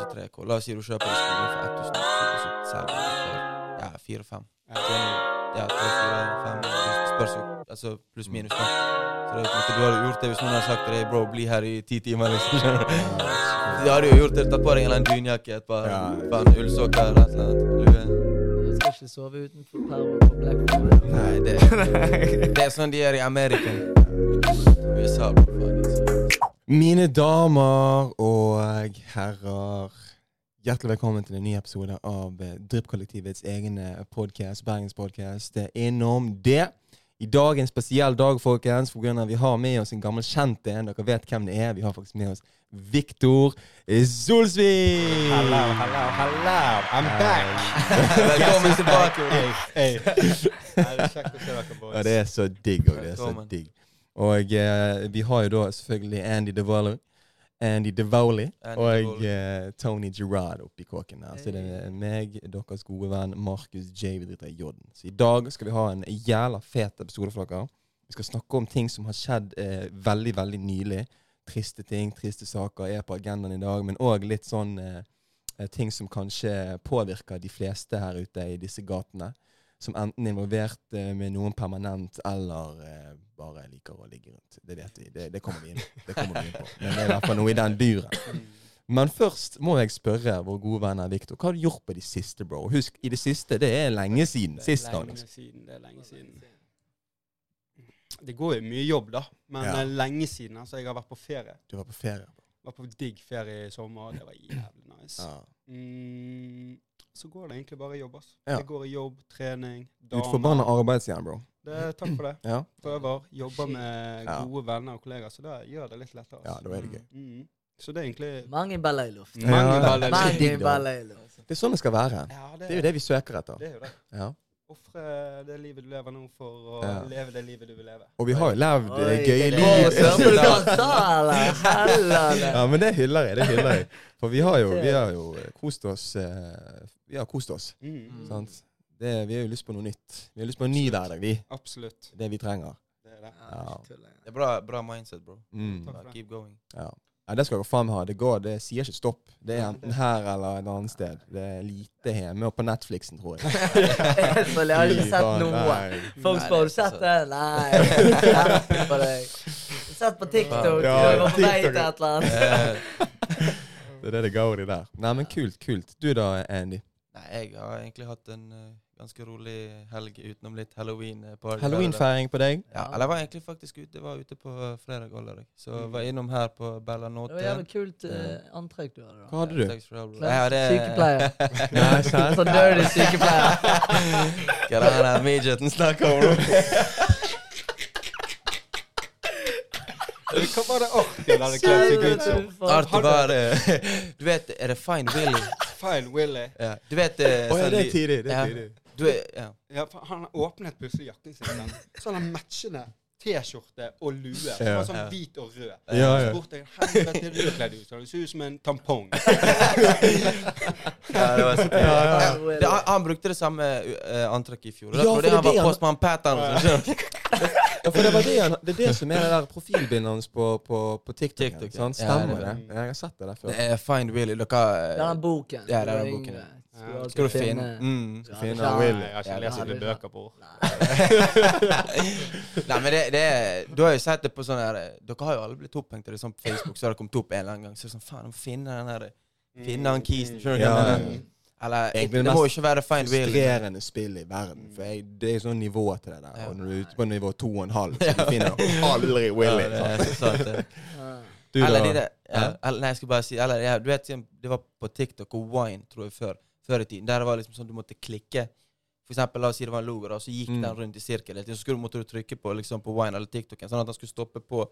ikke 3K. La oss si du kjøper en skole for 1000 kroner, så selger du for ja, 4-5. Ja, 3-4-5 spørs jo. Altså pluss minus, da. Så det, måte, du hadde gjort det hvis noen hadde sagt til deg bro, bli her i ti timer, liksom. du? Hadde jo gjort det. Tatt på deg en dunjakke, et par, Ja. par ullsokker eller et eller annet. Lue. Skal ikke sove utenfor Power på Black Friday. Nei, det, det er sånn de gjør i Amerika. USA, bro. Mine damer og herrer, hjertelig velkommen til en ny episode av eh, Drypp-kollektivets egne podkast, Bergenspodkast. Innom det. I dag er en spesiell dag, folkens, at vi har med oss en gammel kjent en. Dere vet hvem det er. Vi har faktisk med oss Viktor Solsvik! Hello, hello, hello. I'm back. Velkommen tilbake. Hey, hey. Det er kjekt å se dere, boys. Ja, det er så digg. òg. det er så digg. Og eh, vi har jo da selvfølgelig Andy DeVolley. Andy DeVolley Andy og eh, Tony Gerard oppi kåken der. Så det er meg, deres gode venn Markus J. Vi driter i J-en. Så i dag skal vi ha en jævla fet episode for dere. Vi skal snakke om ting som har skjedd eh, veldig, veldig nylig. Triste ting, triste saker er på agendaen i dag. Men òg litt sånn eh, eh, ting som kanskje påvirker de fleste her ute i disse gatene som enten er involvert eh, med noen permanent, eller eh, bare liker å ligge rundt. Det vet vi. Det, det kommer vi inn. Det kommer vi inn på. Men det er i hvert fall noe i den duren. Men først må jeg spørre vår gode venn Viktor. Hva har du gjort på de siste, bro? Husk, i det siste, det er lenge siden. Sist gang. lenge siden. Det er lenge siden. Det går jo mye jobb, da. Men Ja. lenge siden. Altså, jeg har vært på ferie. Du var på ferie. Var på digg ferie i sommer. Det var jævlig nice. Ja. Mm, så går det egentlig bare i jobb, Altså. Ja. Det går i jobb, trening, damer. Utforbanna arbeidsjern, bro. Det, takk for det. Ja, Prøver. Jobber med gode venner og kollegaer, så det gjør det litt lettere. ja det da er det gøy. Mm. Så det er egentlig Mange baller i luft. mange Ja. baller. Er Mange baller i luft. Det er sånn det skal være. Ja, Det er jo det vi søker etter. Det er jo det. Ja. Ofre det livet du lever nå for å Ja. leve det livet du vil leve. Og vi har jo levd Oi, eh, gøye det liv. Ja, men det hyller jeg. det hyller jeg. For vi har jo, vi har jo kost oss eh, Vi har kost oss. Mm. Sant? Det, vi har jo lyst på noe nytt. Vi har lyst på en ny hverdag, vi. Absolutt. Det vi trenger. Det er det. Ja. Det er bra, bra mindset, bro. Mm. Takk. Bare keep going. Ja. Ja, det skal dere faen meg ha. Det går, det sier ikke stopp. Det er enten her eller et annet sted. Det er lite hjemme og på Netflixen, tror jeg. Helt Jeg har ikke sett noe. Folk spør har du det sett det. Nei. Jeg på deg. Sett på TikTok. Ja, du var på vei til et eller annet. Det er det det går i der. Nei, men kult, kult. Du da, Andy? Nei, jeg har egentlig hatt en eh, ganske rolig helg utenom litt halloween-party. Halloweenfeiring på deg? Ja, eller jeg var egentlig faktisk ute, jeg var ute på eh, fredag allerede. Så jeg var innom her på Bella Det var jævlig kult uh, antrekk du hadde. da. Hva hadde du? Jeg det- Sykepleier. Nei. Så dirty sykepleier. Hva er det midgeten snakker om nå? Hva var det Arken hadde kledd seg ut som? Artig var eh, Du vet, er det Fine Willy? Fine Willy. Ja. Du vet eh, Å ja, det er tidlig. Det er tidlig. Du er, ja. Ja, for han åpnet plutselig jakken sin. sant? Så han har matchende T-skjorte og lue. Ja. var sånn Ja. hvit og rød. Ja, Så spurte jeg helvete du kledd ut Så Du ser ut som en tampong. Ja, det Ja, ja, ja. Det, han, han brukte det samme uh, antrekket i fjor. Ja, Ja, for det han var det han- postmann du? Ja, for det, var det, han, det er det som er det der profilbildet hans på, på, på TikTok. TikTok, ja. sant? Stemmer det det? det. Jeg har sett det der før. Det er Find Willy. Dere Det er den boken. Ja, det er den boken, ja. Skal du finne mm. du finne ja. Willy. Jeg har ikke lest det alle bøker, bror. Nei, men det, det Du har jo sett det på sånn her Dere har jo alle blitt opphengt i det sånn på Facebook, så har det kommet opp en eller annen gang. Så er det sånn Faen, finne den her Finne han kisen. Skjønner du Ja, hva jeg mener? Eller Det det må ikke være Find Willy. Frustrerende spill i verden. For jeg, det er sånn nivå til det der. Og når du er ute på nivå 2,5, så du finner aldri Willy. Ja, det er sant? så sant, det. Du eller de der ja, eller, Nei, jeg skal bare si eller, ja, Du vet, det var på TikTok og Wine, tror jeg, før, før i tiden. Der det var liksom sånn du måtte klikke. For eksempel, la oss si det var en logo, da, så gikk Mm. den rundt i sirkel. Så skulle, måtte du trykke på liksom på Wine eller TikToken, sånn at den skulle stoppe på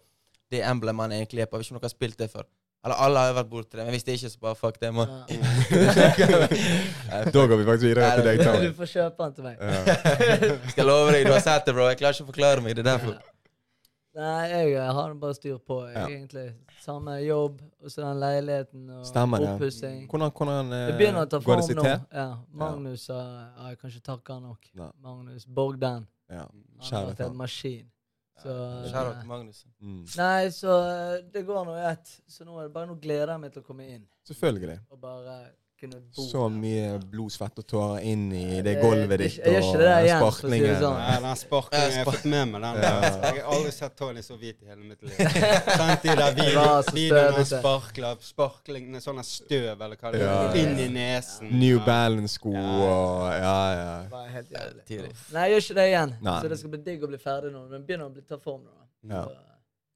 det emblemet han egentlig er på. Jeg vet ikke om dere har spilt det før. Eller alle har jo vært borti det, men hvis det ikke, så bare fuck det, mann. Ja. Da går vi faktisk videre til deg, Du får kjøpe den til meg. Ja. Skal love deg, du har sett det, bro. Jeg klarer ikke å forklare meg. Det er derfor. Nei, jeg eh, har bare styr på, jeg, Ja. egentlig. Samme jobb, og så den leiligheten og Stemmer det. oppussing. Hvordan, hvordan eh, Det begynner å ta går det form nå. Ja. Magnus ja. ja, Jeg kan ikke takke han nok. Nei. Magnus Bogdan. Ja. Han har Kjære vært en maskin. Så Kjære til Magnus. Mm. Nei, så eh, det går nå i ett. Så nå er det bare nå gleder jeg meg til å komme inn Selvfølgelig. og bare kunne bo Så mye blod, svette og tårer inn i det gulvet ditt jeg gjør ikke og det igjen, for si sånn. Nei, den sparklingen jeg har fått med meg. den Ja. Jeg har aldri sett Tony så hvit i hele mitt liv. Sant de der videoene han sparkler sparkling med sånn støv eller hva det Ja. er, inn i nesen. New Balance-sko Ja. og Ja, ja. Det var helt jævlig. Nei, jeg gjør ikke det igjen. Nei. Så det skal bli digg å bli ferdig nå. Men begynner å bli ta form nå. Ja.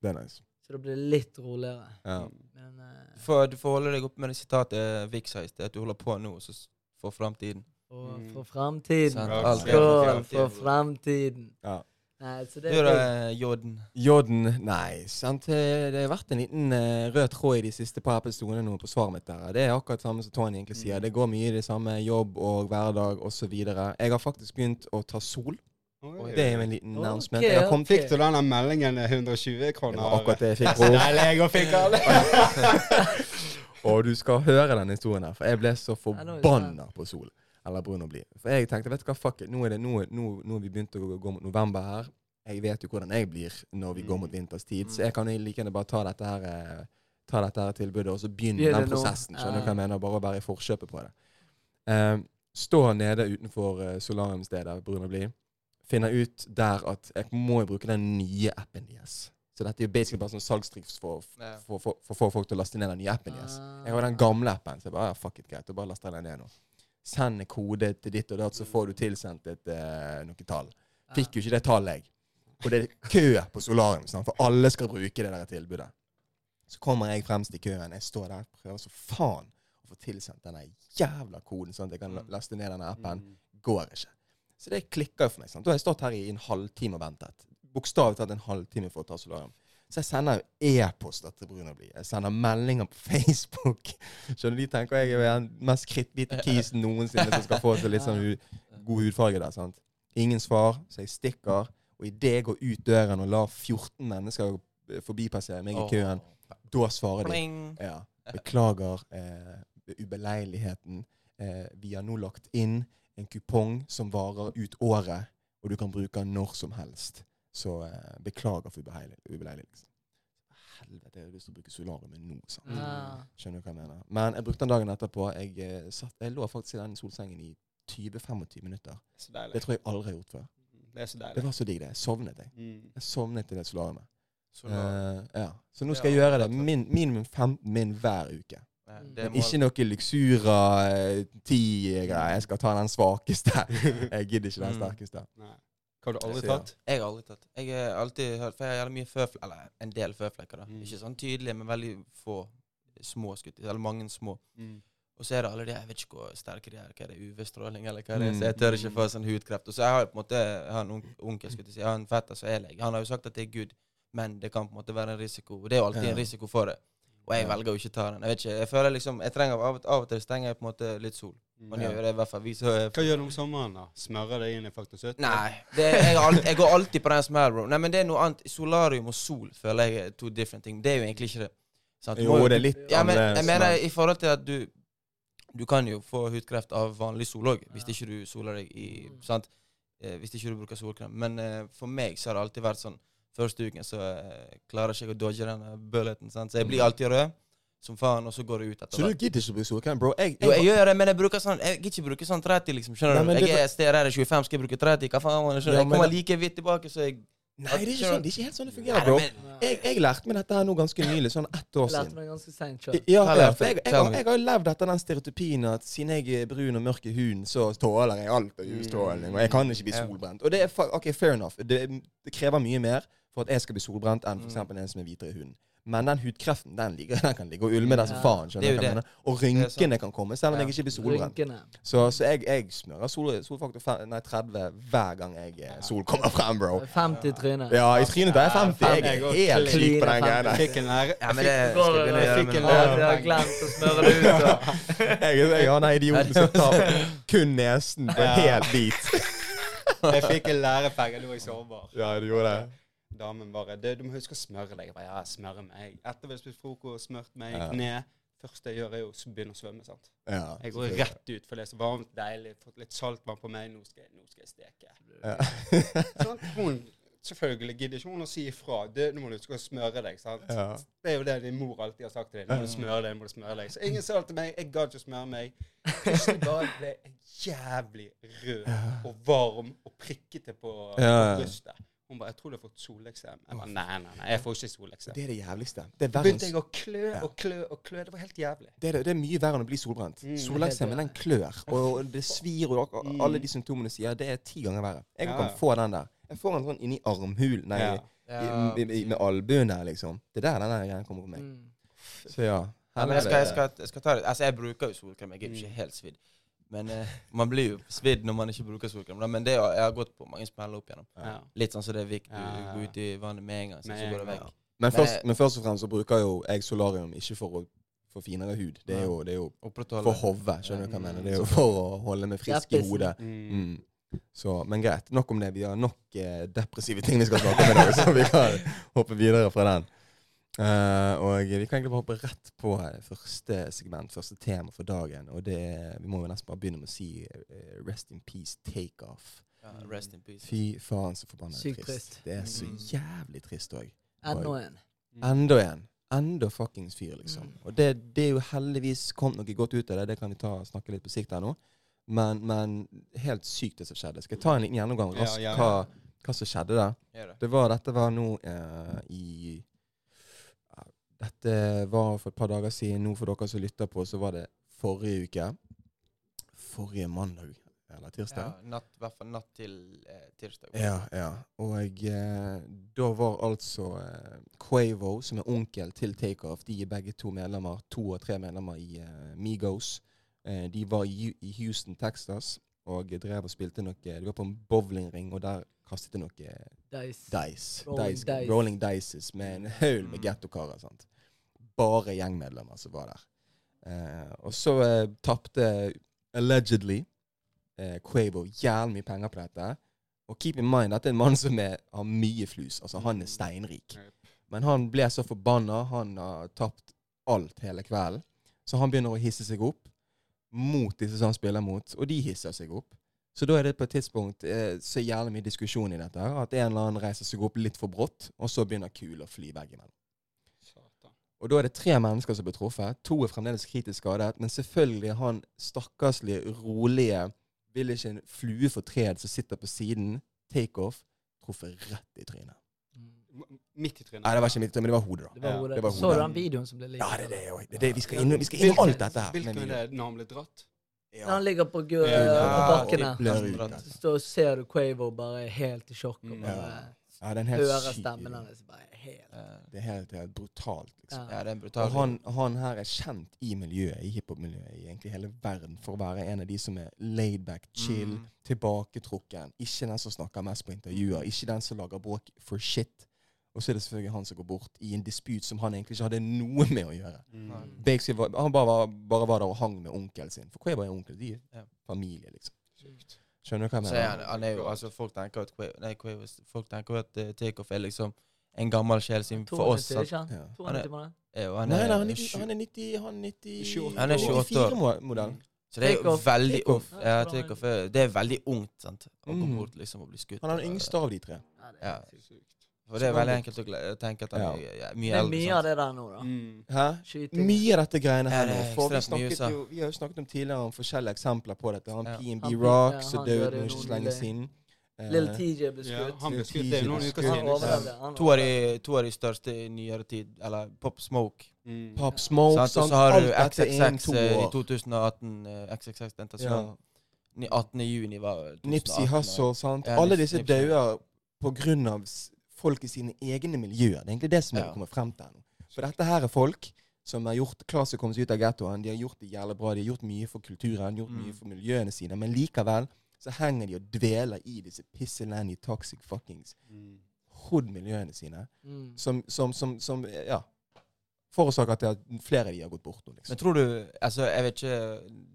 Det er nice. Så det blir litt roligere. Ja. Men uh, For, du får holde deg oppe med det sitatet Vix sa i sted, at du holder på nå, så for framtiden. for, for framtiden. Skål for framtiden. Ja. Nei, så det Du er da, digg. Jodden. Jodden Nei, sant. Eh, Det har vært en liten eh, rød tråd i de siste par episodene nå på svaret mitt der. Det er akkurat samme som Tony egentlig sier. Mm. Det går mye i det samme. Jobb og hverdag osv. Jeg har faktisk begynt å ta sol. Oi. Det er jo en liten announcement. Jeg okay. Fikk du den meldingen 120 kroner? Det var akkurat det jeg fikk, bror. jeg fikk den. Og du skal høre denne historien her, for jeg ble så forbanna på sol. Eller brun å bli. For jeg tenkte, vet du hva, fuck it. Nå er det nå, nå, nå har vi begynt å gå, gå mot november her. Jeg vet jo hvordan jeg blir når vi går mot vinterstid, så jeg kan like gjerne bare ta dette her eh, Ta dette her tilbudet og så begynne den prosessen. Skjønner du hva jeg mener? Bare å være i forkjøpet på det. Eh, stå nede utenfor uh, solariumsstedet Brun og Blid. Finner ut der at jeg må bruke den nye appen deres. Så dette er jo basically bare sånn salgstriks for, å få folk til å laste ned den nye appen deres. Ah. Jeg har den gamle appen, så jeg bare, ja, fuck it, greit, og bare laster den ned nå. Send en kode til ditt og datt, så får du tilsendt et, uh, noe tall. Fikk jo ikke det tallet, jeg. Og det er kø på Solarium, for alle skal bruke det der tilbudet. Så kommer jeg fremst i køen. Jeg står der prøver så faen å få tilsendt denne jævla koden, sånn at jeg kan laste ned denne appen. Går ikke. Så det klikker jo for meg. sant? Da har jeg stått her i en halvtime og ventet. Bokstavelig talt en halvtime for å ta Solarium. Så jeg sender jo e-poster til Brun og Blid. Jeg sender meldinger på Facebook. Skjønner De tenker jeg er den mest kritthvite kisen noensinne som skal få til litt sånn god hudfarge der. sant? Ingen svar, så jeg stikker. Og idet jeg går ut døren og lar 14 mennesker forbipassere meg i køen, da svarer de ja. Beklager eh, ubeleiligheten. Eh, vi har nå lagt inn en kupong som varer ut året, og du kan bruke den når som helst. Så eh, beklager for ubeleilig- ubeleilighet. Helvete, jeg har lyst til å bruke solarium nå. sant? Mm. Skjønner du hva jeg mener? Men jeg brukte den dagen etterpå. Jeg, eh, satt, jeg lå faktisk i den solsengen i 20-25 minutter. Det tror jeg aldri har gjort før. Det er så Det var så digg, det. Jeg sovnet, jeg. Mm. Jeg sovnet i det solariumet. Solar. Eh, ja. Så nå skal jeg gjøre det min, minimum 15 min hver uke. Ja, Men det er ikke noe Luxura eh, 10-greier. Jeg skal ta den svakeste. Jeg gidder ikke den Mm. sterkeste. Nei. Hva har du aldri tatt? Jeg har aldri tatt. Jeg har alltid hørt For jeg har jævlig mye føflekker. Eller en del føflekker, da. Mm. Ikke sånn tydelige, men veldig få små skutt. Eller mange små. Mm. Og så er det alle de Jeg vet ikke hvor sterke de er. Hva er det? UV-stråling, eller hva er det? Mm. Så jeg tør ikke få sånn hudkreft. Og så jeg har på en måte Jeg har en on- onkel, skulle jeg si. Jeg har en fetter som er lege. Han har jo sagt at det er good, men det kan på en måte være en risiko. Og det er jo alltid Ja. en risiko for det. Og jeg Ja. velger jo ikke å ta den. Jeg vet ikke, jeg føler liksom Jeg trenger av, av og til stenger jeg på en måte litt sol. Man Ja. gjør det i hvert fall. Vi så Hva gjør du om sommeren, da? Smører deg inn i faktor 70? Nei. Det, jeg, jeg går alltid på den smell, bro. Nei, men det er noe annet. Solarium og sol føler jeg er to different ting. Det er jo egentlig ikke det. Sant? Jo, det er litt ja, men jeg mener men- i forhold til at du Du kan jo få hudkreft av vanlig sol òg, hvis ikke du soler deg i sant? Eh, Hvis ikke du bruker solkrem. Men uh, for meg så har det alltid vært sånn Første uken så klarer klarer ikke jeg å dodge den eh, bulleten. Sant? Så jeg blir alltid rød som faen, og så går det ut etter Så du gidder ikke å bli solkrem, bro? Jeg, Jo, jeg gjør det, men jeg bruker sånn Jeg gidder ikke bruke sånn 30, liksom. Skjønner Nei, du? det- Jeg er steder 25, skal jeg bruke 30? Hva faen? man, Skjønner? Ja, Jeg kommer like vidt tilbake, så jeg Nei, det er ikke sånn det er ikke helt sånn det fungerer, bro. Jeg, jeg lærte meg dette her nå ganske nylig, sånn ett år Jeg lærte siden. meg ganske sent. Ja, jeg ja, for jeg, du? jeg, har- jeg har jo levd etter den stereotypien at siden jeg er brun og mørk i huden, så tåler jeg alt av UV-stråling. Og jeg kan ikke bli solbrent. Og det er ok, fair enough. Det, det krever mye mer for at jeg skal bli solbrent enn Mm. f.eks. en som er hvitere i huden. Men den hudkreften den, ligger, den kan ligge og ulme der som Ja. faen. Skjønner er du hva Og er rynkene kan komme, selv om Ja. jeg ikke blir solbrent. Så, så jeg, jeg smører sol, solfaktor fem- nei, 30 hver gang jeg, eh, sol kommer frem, bro. 50 i trynet. Ja, i trynet er jeg 50. Jeg er helt clean på den greia der. fikk en lære... Ja, men jeg det skal jeg begynne å gjøre. jeg har glemt å smøre det ut. Jeg, jeg har den idioten som tar kun nesen på en helt bit. Jeg fikk en lærepenge, da var jeg sårbar. Ja, du gjorde det. Damen bare du, 'Du må huske å smøre deg.' Jeg bare, ja, smøre meg. Etter vi har spist frokost, smørt meg, Ja. ned. Første jeg gjør, er å begynne å svømme. sant? Ja, Jeg går rett ut, for det er så varmt, deilig. Fått litt saltvann på meg. Nå skal jeg, nå skal jeg steke. Ja. Sånn, hun selvfølgelig gidder ikke hun å si ifra. Du, 'Nå må du huske å smøre deg.' sant? Ja. Det er jo det din mor alltid har sagt til deg. 'Nå må du smøre deg.' nå må du smøre deg. Så ingen sa det til meg. Jeg gadd ikke å smøre meg. Plutselig bare ble jeg jævlig rød og varm og prikkete på, brystet. ja. Hun bare 'Jeg tror du har fått soleksem'. Jeg bare 'Nei, nei, nei, jeg får ikke soleksem'. Det er det jævligste. Det er, begynte jeg å klø og klø og klø. Det var helt jævlig. det, er, det er mye verre enn å bli solbrent. Mm. Soleksemen den klør, og det svir, og Mm. alle de symptomene sier det er ti ganger verre. Jeg Ja, kan få den der. Jeg får den sånn inni armhulen, nei, Ja. Ja. i, i, i, med albuen der, liksom. Det er der den greia kommer på meg. Mm. Så ja. Ja, men jeg skal, jeg, skal, jeg skal ta det Altså, jeg bruker jo solkrem. Jeg er Mm. ikke helt svidd. Men eh, man blir jo svidd når man ikke bruker solkrem. Da. Men det, jeg har gått på mange smeller opp igjennom. Ja. Litt sånn som det er viktig. Du går ut i vannet med en gang, så, så går det vekk. Men, Men- først, men først og fremst så bruker jo jeg solarium ikke for å få finere hud. Det er jo, det er jo for hodet, skjønner du hva jeg Mm. mener. Det er jo for å holde meg frisk i hodet. Mm. Mm. Så, men greit. Nok om det. Vi har nok eh, depressive ting vi skal snakke om i dag, så vi kan hoppe videre fra den. Eh, og vi kan egentlig bare hoppe rett på første segment, første tema for dagen. Og det Vi må jo nesten bare begynne med å si uh, rest in peace, take off. Ja, rest in peace. Fy faen, så forbanna trist. trist. Det er så Mm. jævlig trist òg. Enda en. Enda en. Enda fuckings fyr, liksom. Mm. Og det, det er jo heldigvis kommet noe godt ut av det. Det kan vi ta snakke litt på sikt her nå. Men, men helt sykt det som skjedde. Skal jeg ta en liten gjennomgang raskt ja, ja. Hva, hva som skjedde der? Det. Det var, dette var nå uh, i Dette var for et par dager siden. Nå for dere som lytter på, så var det forrige uke. Forrige mandag eller tirsdag. Ja, natt, I hvert fall natt til eh, tirsdag. Ja, ja. Og eh, da var altså eh, Quavo, som er onkel til Takeoff, de er begge to medlemmer, to og tre medlemmer i eh, Migos. Eh, de var i, i Houston, Texas, og drev og spilte noe De var på en bowlingring, og der kastet de noe Dice. dice. Rolling dice, dice. Rolling dices med en haul med Mm. gettokarer. sant? Bare gjengmedlemmer som var der. Eh, og så eh, tapte allegedly eh, Quavo jævlig mye penger på dette. Og keep in mind, dette er en mann som er, har mye flus. Altså, han er steinrik. Men han ble så forbanna. Han har tapt alt hele kvelden. Så han begynner å hisse seg opp mot disse som han spiller mot, og de hisser seg opp. Så da er det på et tidspunkt eh, så jævlig mye diskusjon i dette. At en eller annen reiser seg opp litt for brått, og så begynner kula å fly veggimellom. Og da er det tre mennesker som blir truffet. To er fremdeles kritisk skadet. Men selvfølgelig han stakkarslige, rolige, vil ikke en flue for tred som sitter på siden, takeoff, truffet rett i trynet. Midt i trynet. Nei, det var ikke midt i trynet, men det var hodet, da. Det var hodet. det var Så du den videoen som ble likt? Ja, det er det òg. Det er det. Vi skal inn, inn i alt dette her. Hvilken er det når han ble dratt? Når han ligger på, Ja, på bakken her. Bra. så ser du Quavo bare helt i sjokk og Mm. bare Ja, det er en helt hører syk stemmen hans bare helt Det er helt, helt brutalt, liksom. Ja. ja, det er en brutal Og han, han her er kjent i miljøet, i hiphop-miljøet, i egentlig hele verden, for å være en av de som er laidback, chill, Mm. tilbaketrukken. Ikke den som snakker mest på intervjuer. Ikke den som lager bråk for shit. Og så er det selvfølgelig han som går bort i en dispute som han egentlig ikke hadde noe med å gjøre. Mm. Var- han bare var, bare var der og hang med onkelen sin. For hva er onkel. De er familie, liksom. Sykt. Skjønner du hva jeg Så er han, mener? han er jo, altså Folk tenker at nei, folk tenker at uh, Takeoff er liksom en gammel sjel sin for oss. 92, sant? han? Ja. 92? Er jo- han Nei, er, nei, han er, sju- han er 90, han er 90 28 Han er 28 år. 94-modell. Så det er jo veldig off. Ja, Takeoff er, det er veldig ungt sant? å gå Mhm. bort liksom og bli skutt. Han er den yngste av de tre. Ja, det er Ja. sykt. For det er veldig enkelt å tenke at han Ja. er ja, Det mye er Men mye av det der nå, da. Mm. Hæ? Skyting. Mye av dette greiene her nå. For vi, snakket jo, vi har jo snakket om tidligere om forskjellige eksempler på dette. Han Ja. PNB Rock ja, som døde for ikke så lenge siden. Eh, Lille TJ ble Ja, skutt. han ble skutt. Det noen uker siden. Han To av, de, to av de største i nyere tid, eller Pop Smoke. Mm. Pop Smoke, sant? Og så har du XXX eh, i år. 2018. eh, XXX Ja. Tentasjon. Ni- 18. juni var 2018. Nipsey Hussle, sant. Ja, Alle disse dauer på grunn av folk i sine egne miljøer. Det er egentlig det som er Ja. kommer frem til nå. For dette her er folk som har gjort klart å komme seg ut av gettoen. De har gjort det jævlig bra. De har gjort mye for kulturen, gjort Mm. mye for miljøene sine. Men likevel så henger de og dveler i disse pisselandy toxic fuckings Mm. hood-miljøene sine. Mm. Som, som, som, som ja, forårsaker at flere av de har gått bort liksom. Men tror du Altså, jeg vet ikke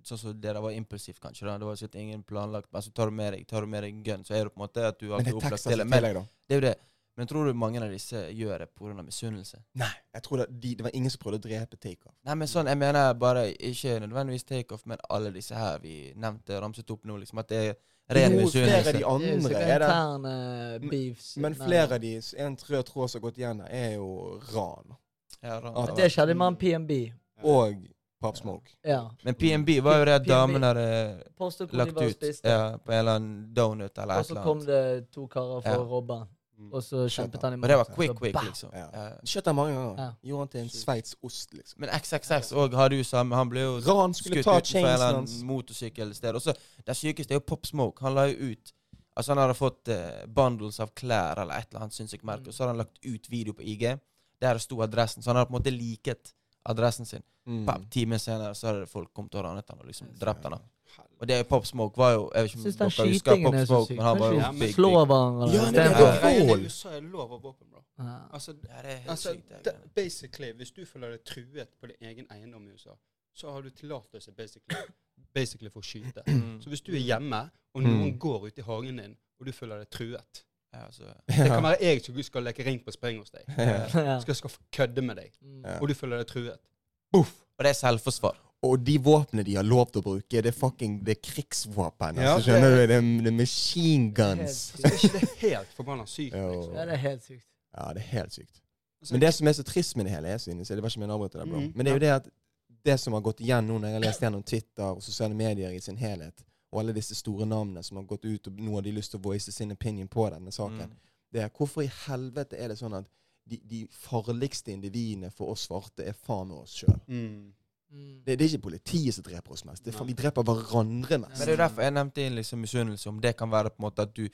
Sånn som det der var impulsivt, kanskje. da Det var sikkert ingen planlagt Men så tar du med deg Tar du med deg gun, så er det på en måte at du har Men det er opplagt Texas til i tillegg, da. det er jo det. Men tror du mange av disse gjør det pga. misunnelse? Nei, jeg tror det, de, det var ingen som prøvde å drepe Takeoff. Nei, men sånn, jeg mener bare ikke nødvendigvis takeoff, men alle disse her vi nevnte, ramset opp nå, liksom. At det er ren Jo, flere av misunnelse. de andre er det. interne beefs. Men flere av de, en rød tråd som har gått igjen der, er jo ran. Ja, ran- At- Det skjedde med han PMB. Og Pop Smoke. Ja. Men PMB var jo det at damene hadde lagt ut ja, på en eller annen donut eller et eller annet. Og så kom det to karer for Ja. å robbe han. Mm. Og så kjempet han i Og det var quick, quick, liksom. Ja. Kjøtt han mange ganger. Ja. Gjorde han til en sveitsost, liksom. Men XXX òg hadde jo samme Han ble jo Ran skulle skutt ta På en motorsykkelsted. Og så Det sykeste er jo Pop Smoke. Han la jo ut Altså Han hadde fått uh, bundles av klær eller et eller annet sinnssykt merke, Mm. og så hadde han lagt ut video på IG der det sto adressen. Så han hadde på en måte liket adressen sin. Mm. Mm. time senere så hadde folk kommet og ranet han og liksom drept han. da. Og det er Pop Smoke var jo Jeg vet ikke om dere husker Pop Smoke, men han var jo big, slå big. hverandre. Ja, Det det er jo USA er det lov av våpen, bro. Ja. Altså, Ja, det er helt altså sykt. det basically, hvis du føler deg truet på din egen eiendom i USA, så har du tillatelse basically, basically for å skyte. Mm. Så hvis du er hjemme, og Mm. noen går ut i hagen din, og du føler deg truet Ja, altså. Det kan være jeg som skal leke ring på spring hos deg. Ja. Skal, skal kødde med deg, Mm. Ja. og du føler deg truet. Buff! Og det er selvforsvar. Og de våpnene de har lov til å bruke, det er fucking det er krigsvåpen. Ja, altså, skjønner du? Det er, det er machine guns. Altså, er ikke det helt forbanna sykt? Liksom? Ja, det er helt sykt. Ja, det er helt sykt. Altså, Men det som er så trist med det hele, jeg synes, det var ikke min avbryter der, bro. Mm, Men det er jo det at det som har gått igjen nå når jeg har lest gjennom Twitter og sosiale medier i sin helhet, og alle disse store navnene som har gått ut, og nå har de lyst til å voice sin opinion på denne saken, Mm. det er hvorfor i helvete er det sånn at de, de farligste individene for oss svarte er faen meg oss sjøl. mm. Mm. Det, det er ikke politiet som dreper oss mest. Det er for vi dreper hverandre mest. Men det er derfor jeg nevnte inn liksom misunnelse, om det kan være på en måte at du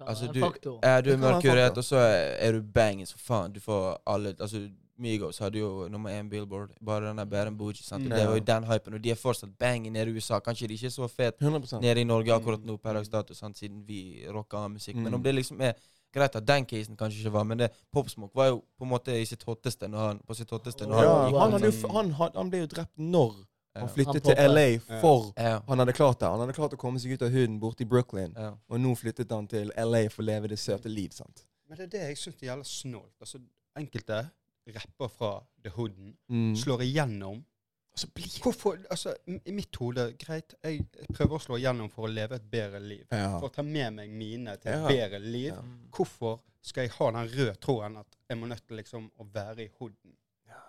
Altså, du, er du er Det kan være en mørkureret, faktor. og så er du bangings for faen. Du får alle Altså, Migos hadde jo nummer én Billboard, bare den der Bærum. Sant? Og Mm. det var jo den hypen, og de er fortsatt banging nede i USA. Kanskje de ikke er så fete 100 nede i Norge akkurat Mm. nå, per dags dato, siden vi rocker av musikk. Mm. Men om det liksom er Greit at den casen kanskje ikke var, men det Popsmoke var jo på en måte i sitt hotteste når han, på sitt hotteste når Ja, han han, hadde jo, han, han ble jo drept når Ja. han flyttet Han til. LA for Ja. Han hadde klart det. Han hadde klart å komme seg ut av huden borte i Brooklyn. Ja. Og nå flyttet han til LA for å leve det søte liv. sant? Men det er det jeg syns er jævla snålt. Altså, enkelte rapper fra The Hooden Mm. slår igjennom. Og så blir Hvorfor, altså, I mitt hode, greit, jeg prøver å slå igjennom for å leve et bedre liv. ja. For å ta med meg mine til et Ja. bedre liv. Ja. Hvorfor skal jeg ha den røde tråden at jeg må nødt til liksom å være i Hooden?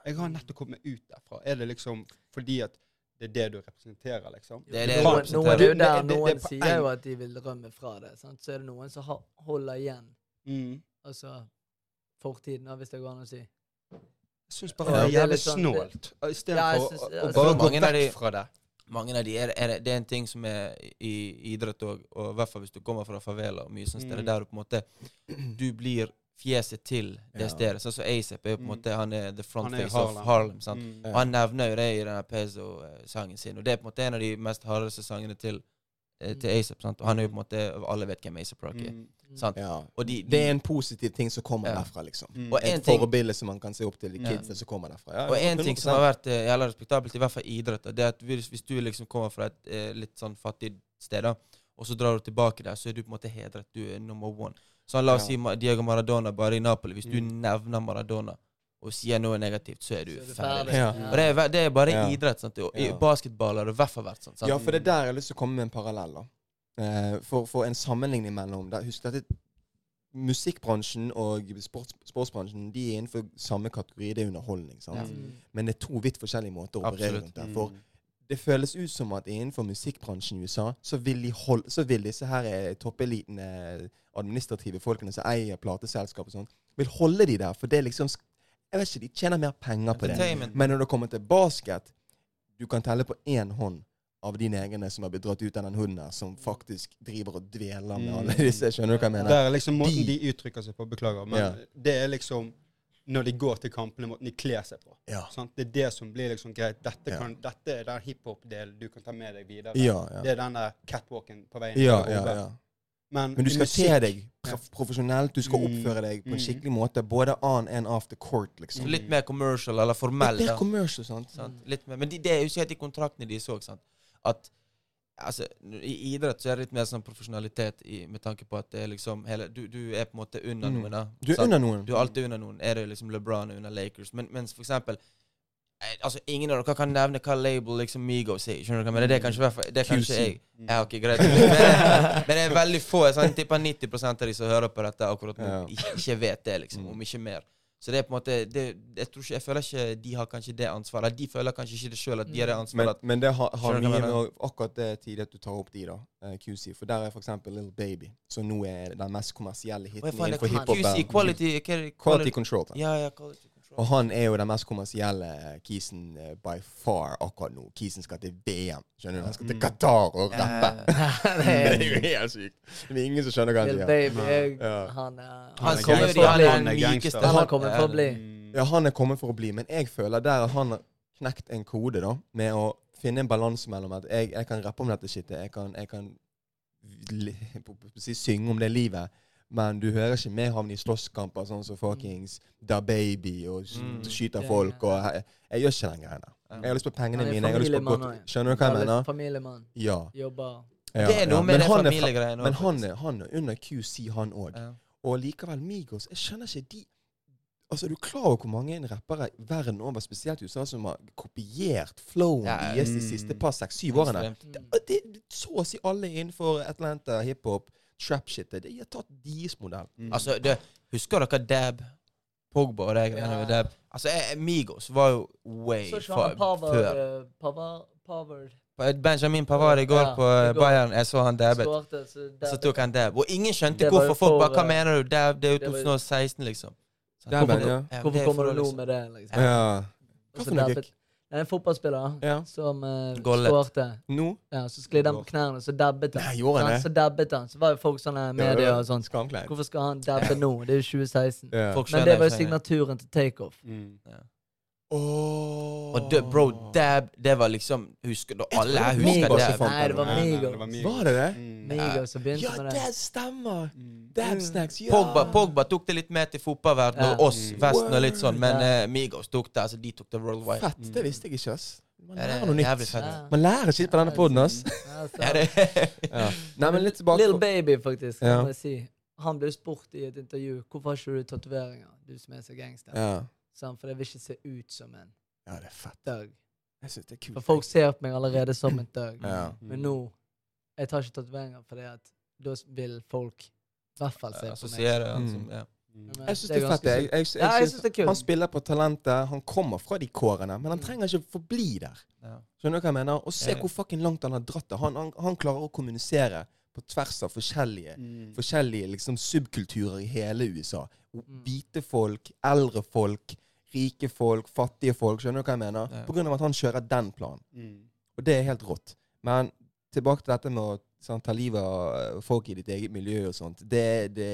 Jeg har nettopp kommet ut derfra. Er det liksom fordi at det er det du representerer, liksom? Det er det noen, du noen, det er jo Det- der det- det noen på sier jo at de vil rømme fra det. Sant? Så er det noen som holder igjen Mm. altså fortiden, hvis det går an å si. Jeg syns bare det er jævlig sånn- snålt. Istedenfor å, bare gå mange av de- vekk fra det. Mange av de er, er, det- er en ting som er i idrett òg, og i hvert fall hvis du kommer fra favela og mye sånt sted, Mm. der du på en måte Du blir fjeset til det Ja. stedet. Sånn som ASAP er jo på en Mm. måte Han er the front face of Harlem. Sant? Mm. Og han nevner jo det i denne Pezo-sangen sin, og det er på en måte en av de mest hardeste sangene til, til ASAP. sant? Og han er jo på en måte Alle vet hvem ASAP Rocky er. Mm. sant? ja. Og de, Det er en positiv ting som kommer Ja. derfra, liksom. Mm. Og Et ting forbilde som man kan se opp til, de Ja. kidsa som kommer derfra. Ja, Og en ting som har vært eh, jævla respektabelt, i hvert fall i idrett, det er at hvis, hvis du liksom kommer fra et eh, litt sånn fattig sted, da, og så drar du tilbake der, så er du på en måte hedret. Du er number one. Så la oss Ja. si Diego Maradona bare i Napoli. Hvis du Mm. nevner Maradona og sier noe negativt, så er du Så er du ferdig. ferdig. Ja. Og det er, det er bare Ja. idrett. sant? I Ja. basketball har det i hvert fall vært sånn. sant? Ja, for det er der jeg har lyst til å komme med en parallell. da. Eh, for, for en sammenligning mellom der, Husk at Musikkbransjen og sports, sportsbransjen De er innenfor samme kategori. Det er underholdning. sant? Ja. Mm. Men det er to vidt forskjellige måter å operere rundt det. Mm. For det føles ut som at innenfor musikkbransjen i USA, så vil, de hold, så vil disse her toppelitene, eh, administrative folkene som eier plateselskap og sånn, vil holde de der. For det er liksom Jeg vet ikke, de tjener mer penger på det. Men når det kommer til basket, du kan telle på én hånd av dine egne som har blitt dratt ut av den hunden her, som faktisk driver og dveler med Mm. alle disse. Skjønner du hva jeg mener? Det er liksom måten De- de uttrykker seg på. Beklager. Men Ja. det er liksom når de går til kampene, måten de kler seg på. Ja. Sant? Det er det som blir liksom greit. Dette, Ja. dette er den hiphop-delen du kan ta med deg videre. Det er den der catwalken på veien Ja, ja, ja. Men, Men du skal musikk- se deg prof profesjonelt. Du skal oppføre deg på en Mm. skikkelig måte, både on and off the court. liksom. Litt mer commercial, eller formell. Litt mer commercial, sant? Sant? Litt mer. Men de, det er jo ikke helt i kontraktene de så. Sant? At altså, I idrett så er det litt mer sånn profesjonalitet i, med tanke på at det er liksom hele, du, du er på en måte under Mm. noen. da Du er sant? under noen. Du er alltid under noen. Er det liksom LeBron er under Lakers? Men, mens for eksempel Altså, ingen av dere kan nevne hva label liksom Migos er. Skjønner du hva jeg? Det er kanskje, det er kanskje jeg. Ja, ok, greit. Men, men det er veldig få. Jeg sånn, tipper 90 av de som hører på dette akkurat nå, Ja. ikke, vet det, liksom. Om ikke mer. Så det er på en måte det, jeg, tror ikke, jeg føler ikke de har kanskje det ansvaret. De føler kanskje ikke det sjøl, at de har det ansvaret. Men, men det har, har mye med akkurat det tidet at du tar opp de, da. eh, QC. For der er eksempel Little Baby, som nå er den mest kommersielle hiten er innenfor QC? hiphop. QC? Quality, quality, quality. Quality Control. Ja, ja, quality. Og han er jo den mest kommersielle kisen eh, by far akkurat nå. Kisen skal til VM. Skjønner du? Han skal til Mm. Qatar og rappe. Det er jo helt sykt. Det er ingen som skjønner hva han sier. Han er Han Han er kommer han er den er mykeste. Han for å bli. Mm. Ja, han er kommet for å bli, men jeg føler der at han har knekt en kode, da, med å finne en balanse mellom at jeg, jeg kan rappe om dette shitet, jeg kan, jeg kan li, på, på, på, si, synge om det livet, men du hører ikke meg havne i slåsskamper sånn som fuckings Da Baby og Mm. skyter folk og jeg, jeg gjør ikke den greia der. Jeg har lyst på pengene mine. Jeg har lyst på godt. Skjønner du hva jeg mener? Familiemann. Ja. Jobber. ja Det er noe ja. med det familiegreiene Men han er, han er under QC, han òg. Ja. Og likevel Migos Jeg skjønner ikke de Altså, Er du klar over hvor mange rappere verden over, spesielt i USA, som har kopiert flowen Ja, deres de mm. siste par seks-syv årene? Mm. Det, det, så å si alle innenfor Atlanta, hiphop, trap-shitet. De har tatt deres modell. Mm. Altså, det, husker dere Dab? Pogba og det greiene Ja. med Dab? Altså, Migos var jo way Så ikke han Pavard før. eh, Pavard Pavard Benjamin Pavard i går Ja, på eh. Bayern. Jeg så han dabbet. skårte, så Så tok han dab. Og ingen skjønte hvorfor. Folk bare Hva eh, mener du? Dab, det er jo det 2016, liksom. Så Dabben, hvorfor- ja. Hvorfor er kommer du nå liksom- med det? liksom? Ja. Og Det er en fotballspiller Ja. som uh, skårte. Nå? Ja, så sklidde han på knærne, så dabbet han. Nei, gjorde han det? Så dabbet han. Så var jo folk sånne medier og sånn Hvorfor skal han dabbe nå? Det er jo 2016. Ja. Men det var jo signaturen til takeoff. Mm. Åh. Og det, bro, dab, det var liksom Husker du? Alle her husker dab. Nei, det var det var det det? Mm. Migos som begynte Ja, med det. det stemmer! Mm. Dab snacks, ja! Pogba, Pogba tok det litt med til fotballverdenen Ja. og oss, Mm. Vesten og litt sånn, men Ja. eh, Migos tok det. Altså, de tok det worldwide. Fett. Det visste jeg ikke, ass. Man lærer er noe nytt. Ja. Man lærer skitt på denne poden, ass. Ja, Ja. Nei, men litt tilbake Little Baby, faktisk. Kan jeg si. Han ble spurt i et intervju hvorfor har ikke du tatoveringer, du som er så gangster. Ja. Så for jeg vil ikke se ut som en ja, det er fett. døg. Jeg synes det er kult. For folk ser på meg allerede som en døg. Ja. Men nå Jeg tar ikke tatoveringer fordi at da vil folk i hvert fall se på meg. assosierer han Mm. som ja. Men Jeg syns det det er fett. Jeg, jeg, jeg, Ja, jeg synes synes det er. Han spiller på talentet. Han kommer fra de kårene, men han Mm. trenger ikke forbli der. Ja. Skjønner du hva jeg mener? Og se Ja. hvor fucking langt han har dratt det. Han, han, han klarer å kommunisere på tvers av forskjellige Mm. forskjellige liksom, subkulturer i hele USA. Mm. Hvite folk, eldre folk, rike folk, fattige folk. Skjønner du hva jeg mener? Ja. På grunn av at han kjører den planen. Mm. Og det er helt rått. Men tilbake til dette med å sånn, ta livet av eh, folk i ditt eget miljø og sånt. Det, det,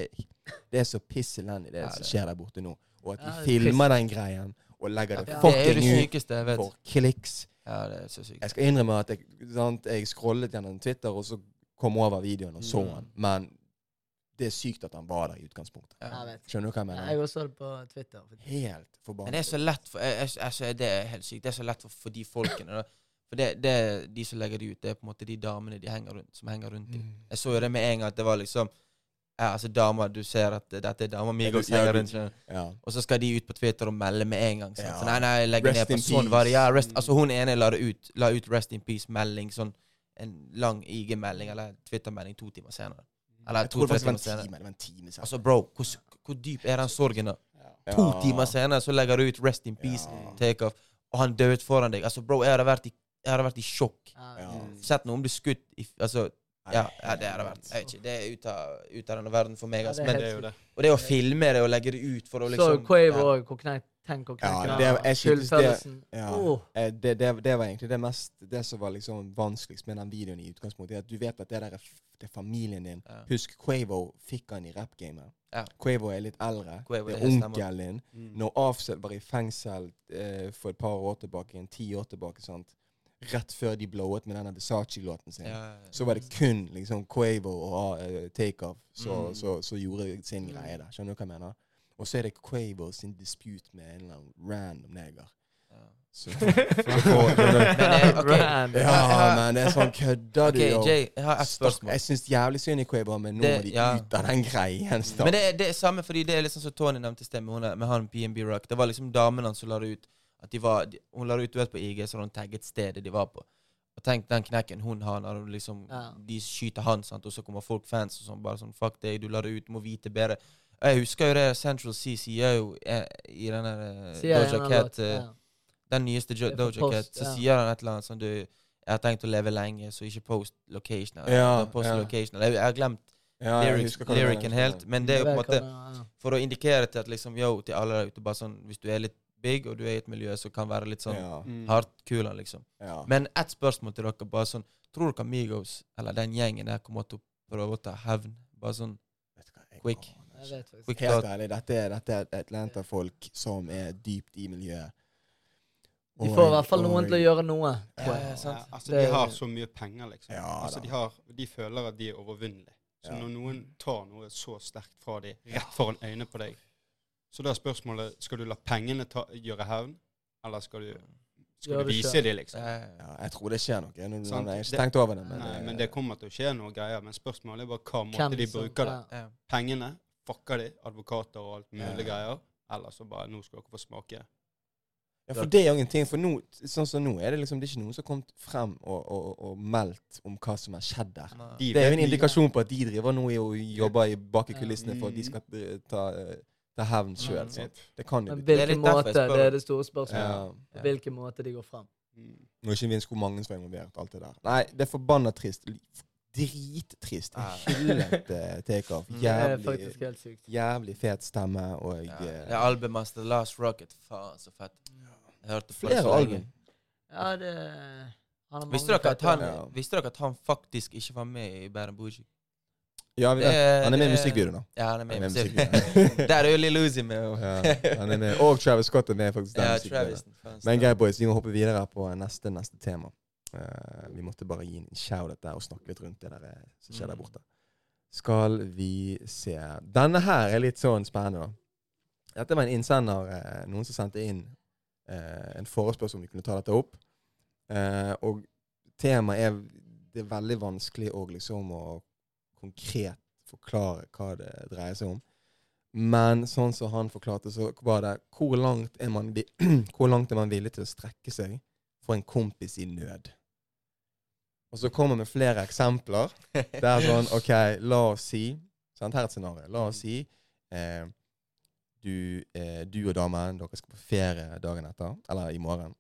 det er så piss elendig, det Ja, som skjer der borte nå. Og at Ja, de det er filmer den greien og legger det Ja. Det fucking ut for kliks. Ja, det er så sykt. Jeg skal innrømme at jeg, sant, jeg scrollet gjennom Twitter, og så kom over videoen og så Mm. den. Men det er sykt at han var der i utgangspunktet. Ja. Jeg vet. Skjønner du hva jeg Jeg mener? også så det på Twitter. Helt forbanna. Men det er så lett for jeg, jeg, altså, Det er helt sykt. Det er så lett for, for de folkene. Da. For det, det er de som legger det ut, det er på en måte de damene de henger rundt, som henger rundt dem. Mm. Jeg så jo det med en gang at det var liksom ja, altså damer, Du ser at dette er damer mi, Ja. Og så skal de ut på Twitter og melde med en gang. Sånn. Ja. Så nei, nei, legge Rest ned på sånn var det. Ja, rest, Mm. altså Hun ene la det ut La ut Rest in Peace-melding, sånn en lang IG-melding eller Twitter-melding to timer senere. Eller det var timer en senere. time. Det en time senere. Altså, bro, hvor, hvor dyp er den sorgen, da? To timer senere så legger du ut Rest in Peace, Ja. take off, og han døde foran deg. Altså, bro, jeg hadde vært i, jeg hadde vært i sjokk. Ja. Ja. Sett noen bli skutt i Altså, ja, ja det hadde vært jeg vet ikke, Det er ut av, ut av denne verden for meg. Ja, Altså. det Men, Det det. og det å filme det og legge det ut for å Så liksom Quavo ja. og Hvor knekt Tenk og Ja, synes. Ja. Eh, Det, det, det var egentlig det mest Det som var liksom vanskeligst med den videoen i utgangspunktet. er At du vet at det der er, er familien din. Ja. Husk Quavo fikk han i rappgamet. Ja. Quavo er litt eldre. Quavo, det er onkelen din. Mm. Når Offset var i fengsel eh, for et par år tilbake, en ti år tilbake, sant? rett før de blowet med denne Versace-låten sin, Ja, så var det kun liksom Quavo og uh, Takeoff som Mm. så, så gjorde sin Mm. greie der. Skjønner du hva jeg mener? Og så er det Quavo sin dispute med en eller annen random neger. Eh. Ja, men det er sånn kødder du jo. Jay, jeg har et spørsmål. Jeg syns jævlig synd i Quavo, men nå Det- må de ja. ut av den greien. Men det, det er samme fordi det er liksom som Tony nevnte i sted med, med han PNB Rock. Det var liksom damene hans som la det ut. At de var, de, Hun la det ut du vet, på IG, så hun tagget stedet de var på. Og tenk den knekken hun har når hun liksom, Ja. de skyter han, sant? og så kommer folk fans og sånn. Bare sånn Fuck deg, du la det ut, du må vite bedre. Jeg husker jo det Central C sier jo eh, i denne eh, Doja Cat ja. Den nyeste jo, Doja Cat, så ja. sier han et eller annet sånn du Jeg har tenkt å leve lenge, så ikke post location. eller, Ja, post ja. location. Jeg, jeg har glemt Ja, lyrics, lyricen helt, men det er jo på en måte for å indikere til at liksom, yo, til alle der ute, bare sånn, hvis du er litt big, og du er i et miljø som kan være litt sånn Ja, Mm. hardkula, liksom. ja. Men ett spørsmål til dere, bare sånn, tror dere Amigos, eller den gjengen der, kommer til å prøve å ta hevn? Bare sånn, Quick. Helt ærlig, dette er, dette er Atlanta-folk som er dypt i miljøet. De får i hvert fall noen til å gjøre noe. Ja, ja, sant. Ja, altså, de har så mye penger, liksom. Ja, altså, de, har, de føler at de er overvinnelige. Så Ja. når noen tar noe så sterkt fra dem, rett foran øynene på deg Så da er spørsmålet skal du la pengene ta, gjøre hevn, eller skal du, skal du vise dem, liksom? eh, Ja, jeg tror det skjer noe. Nå, nå, jeg har ikke tenkt over det, men, Nei, det, men det kommer til å skje noe greier. Men spørsmålet er bare hva måte de bruker det. Pengene fucker de, advokater og alt mulig Ja. greier. Eller så bare nå skal dere få smake. Ja, for det er jo ingenting. For nå, sånn som nå er det liksom Det er ikke noen som har kommet frem og, og, og meldt om hva som har skjedd der. De Det er jo en indikasjon på at de driver nå og jobber i bak i kulissene for at de Mm. skal eh, ta, eh, ta hevn sjøl. Det kan jo er hvilken måte? Det er det store spørsmålet. ja. Hvilken måte de går fram. Mm. Og ikke minst hvor mange som er involvert. Alt det der. Nei, det er forbanna trist. Drittrist. Ja. Hyllete takeoff. Mm. Er Jævlig, jævlig fet stemme og Ja, eh, det albumet hans, The Last Rocket, faen så fett. Jeg hørte flere album. Ja, det han har Visste dere, at han. Ja. visste dere at han faktisk ikke var med i Bærum and Bougie? Ja, vi Det vet. Han er med i musikkvideoen, nå. Ja, han er med i Han er med i musikkvideoen. Der er jo Lill Uzi med. Ja, han er med. Og Travis Scott er med faktisk. i den ja. Travis. Men greit, boys, vi må hoppe videre på neste, neste tema. Uh, vi måtte bare gi en shout-out der og snakke litt rundt det der eh, som skjer der Mm. borte. Skal vi se Denne her er litt sånn spennende, da. Dette var en innsender, eh, noen som sendte inn en forespørsel om vi kunne ta dette opp. Eh, og temaet er Det er veldig vanskelig å liksom å konkret forklare hva det dreier seg om. Men sånn som han forklarte, så var det hvor langt er man, hvor langt er man villig til å strekke seg for en kompis i nød? Og så kommer vi med flere eksempler. Det er sånn OK, la oss si sant, Her er et scenario. La oss si eh, du, eh, du og damen dere skal på ferie dagen etter, eller i morgen.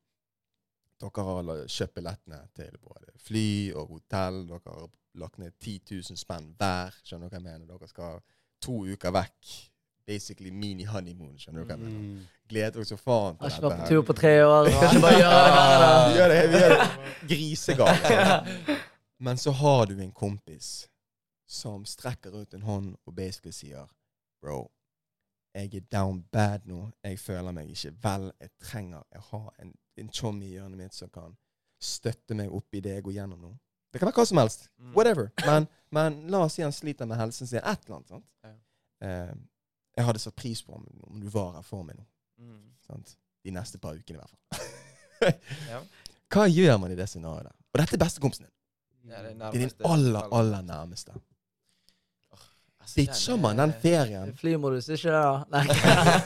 Dere har kjøpt billettene til både fly og hotell. Dere har lagt ned 10 000 spenn hver. Skjønner du hva jeg mener? Dere skal to uker vekk. Basically mini-honeymoon. Skjønner du hva jeg mener? Mm. Gleder dere så faen Har til ikke vært på tur på tre år. Kan ikke bare gjøre det Vi gjør det, vi gjør det Grisegal. Men så har du en kompis som strekker ut en hånd og basically sier Bro, jeg er down bad nå. Jeg føler meg ikke vel. Jeg trenger å ha en, en chom i hjørnet mitt som kan støtte meg opp i det jeg går gjennom nå. Det kan være hva som helst. Mm. Whatever. Men, men la oss si han sliter med helsen sin. Et eller annet. sant? Ja. Eh, jeg hadde satt pris på om, om du var her for meg nå. Mm. Sant? De neste par ukene, i hvert fall. Ja. Hva gjør man i det scenarioet? Og dette er bestekompisen din. Ja, det er Det er din aller, aller nærmeste. Ditcher man den ferien? Flymodus, ikke det? da? Nei.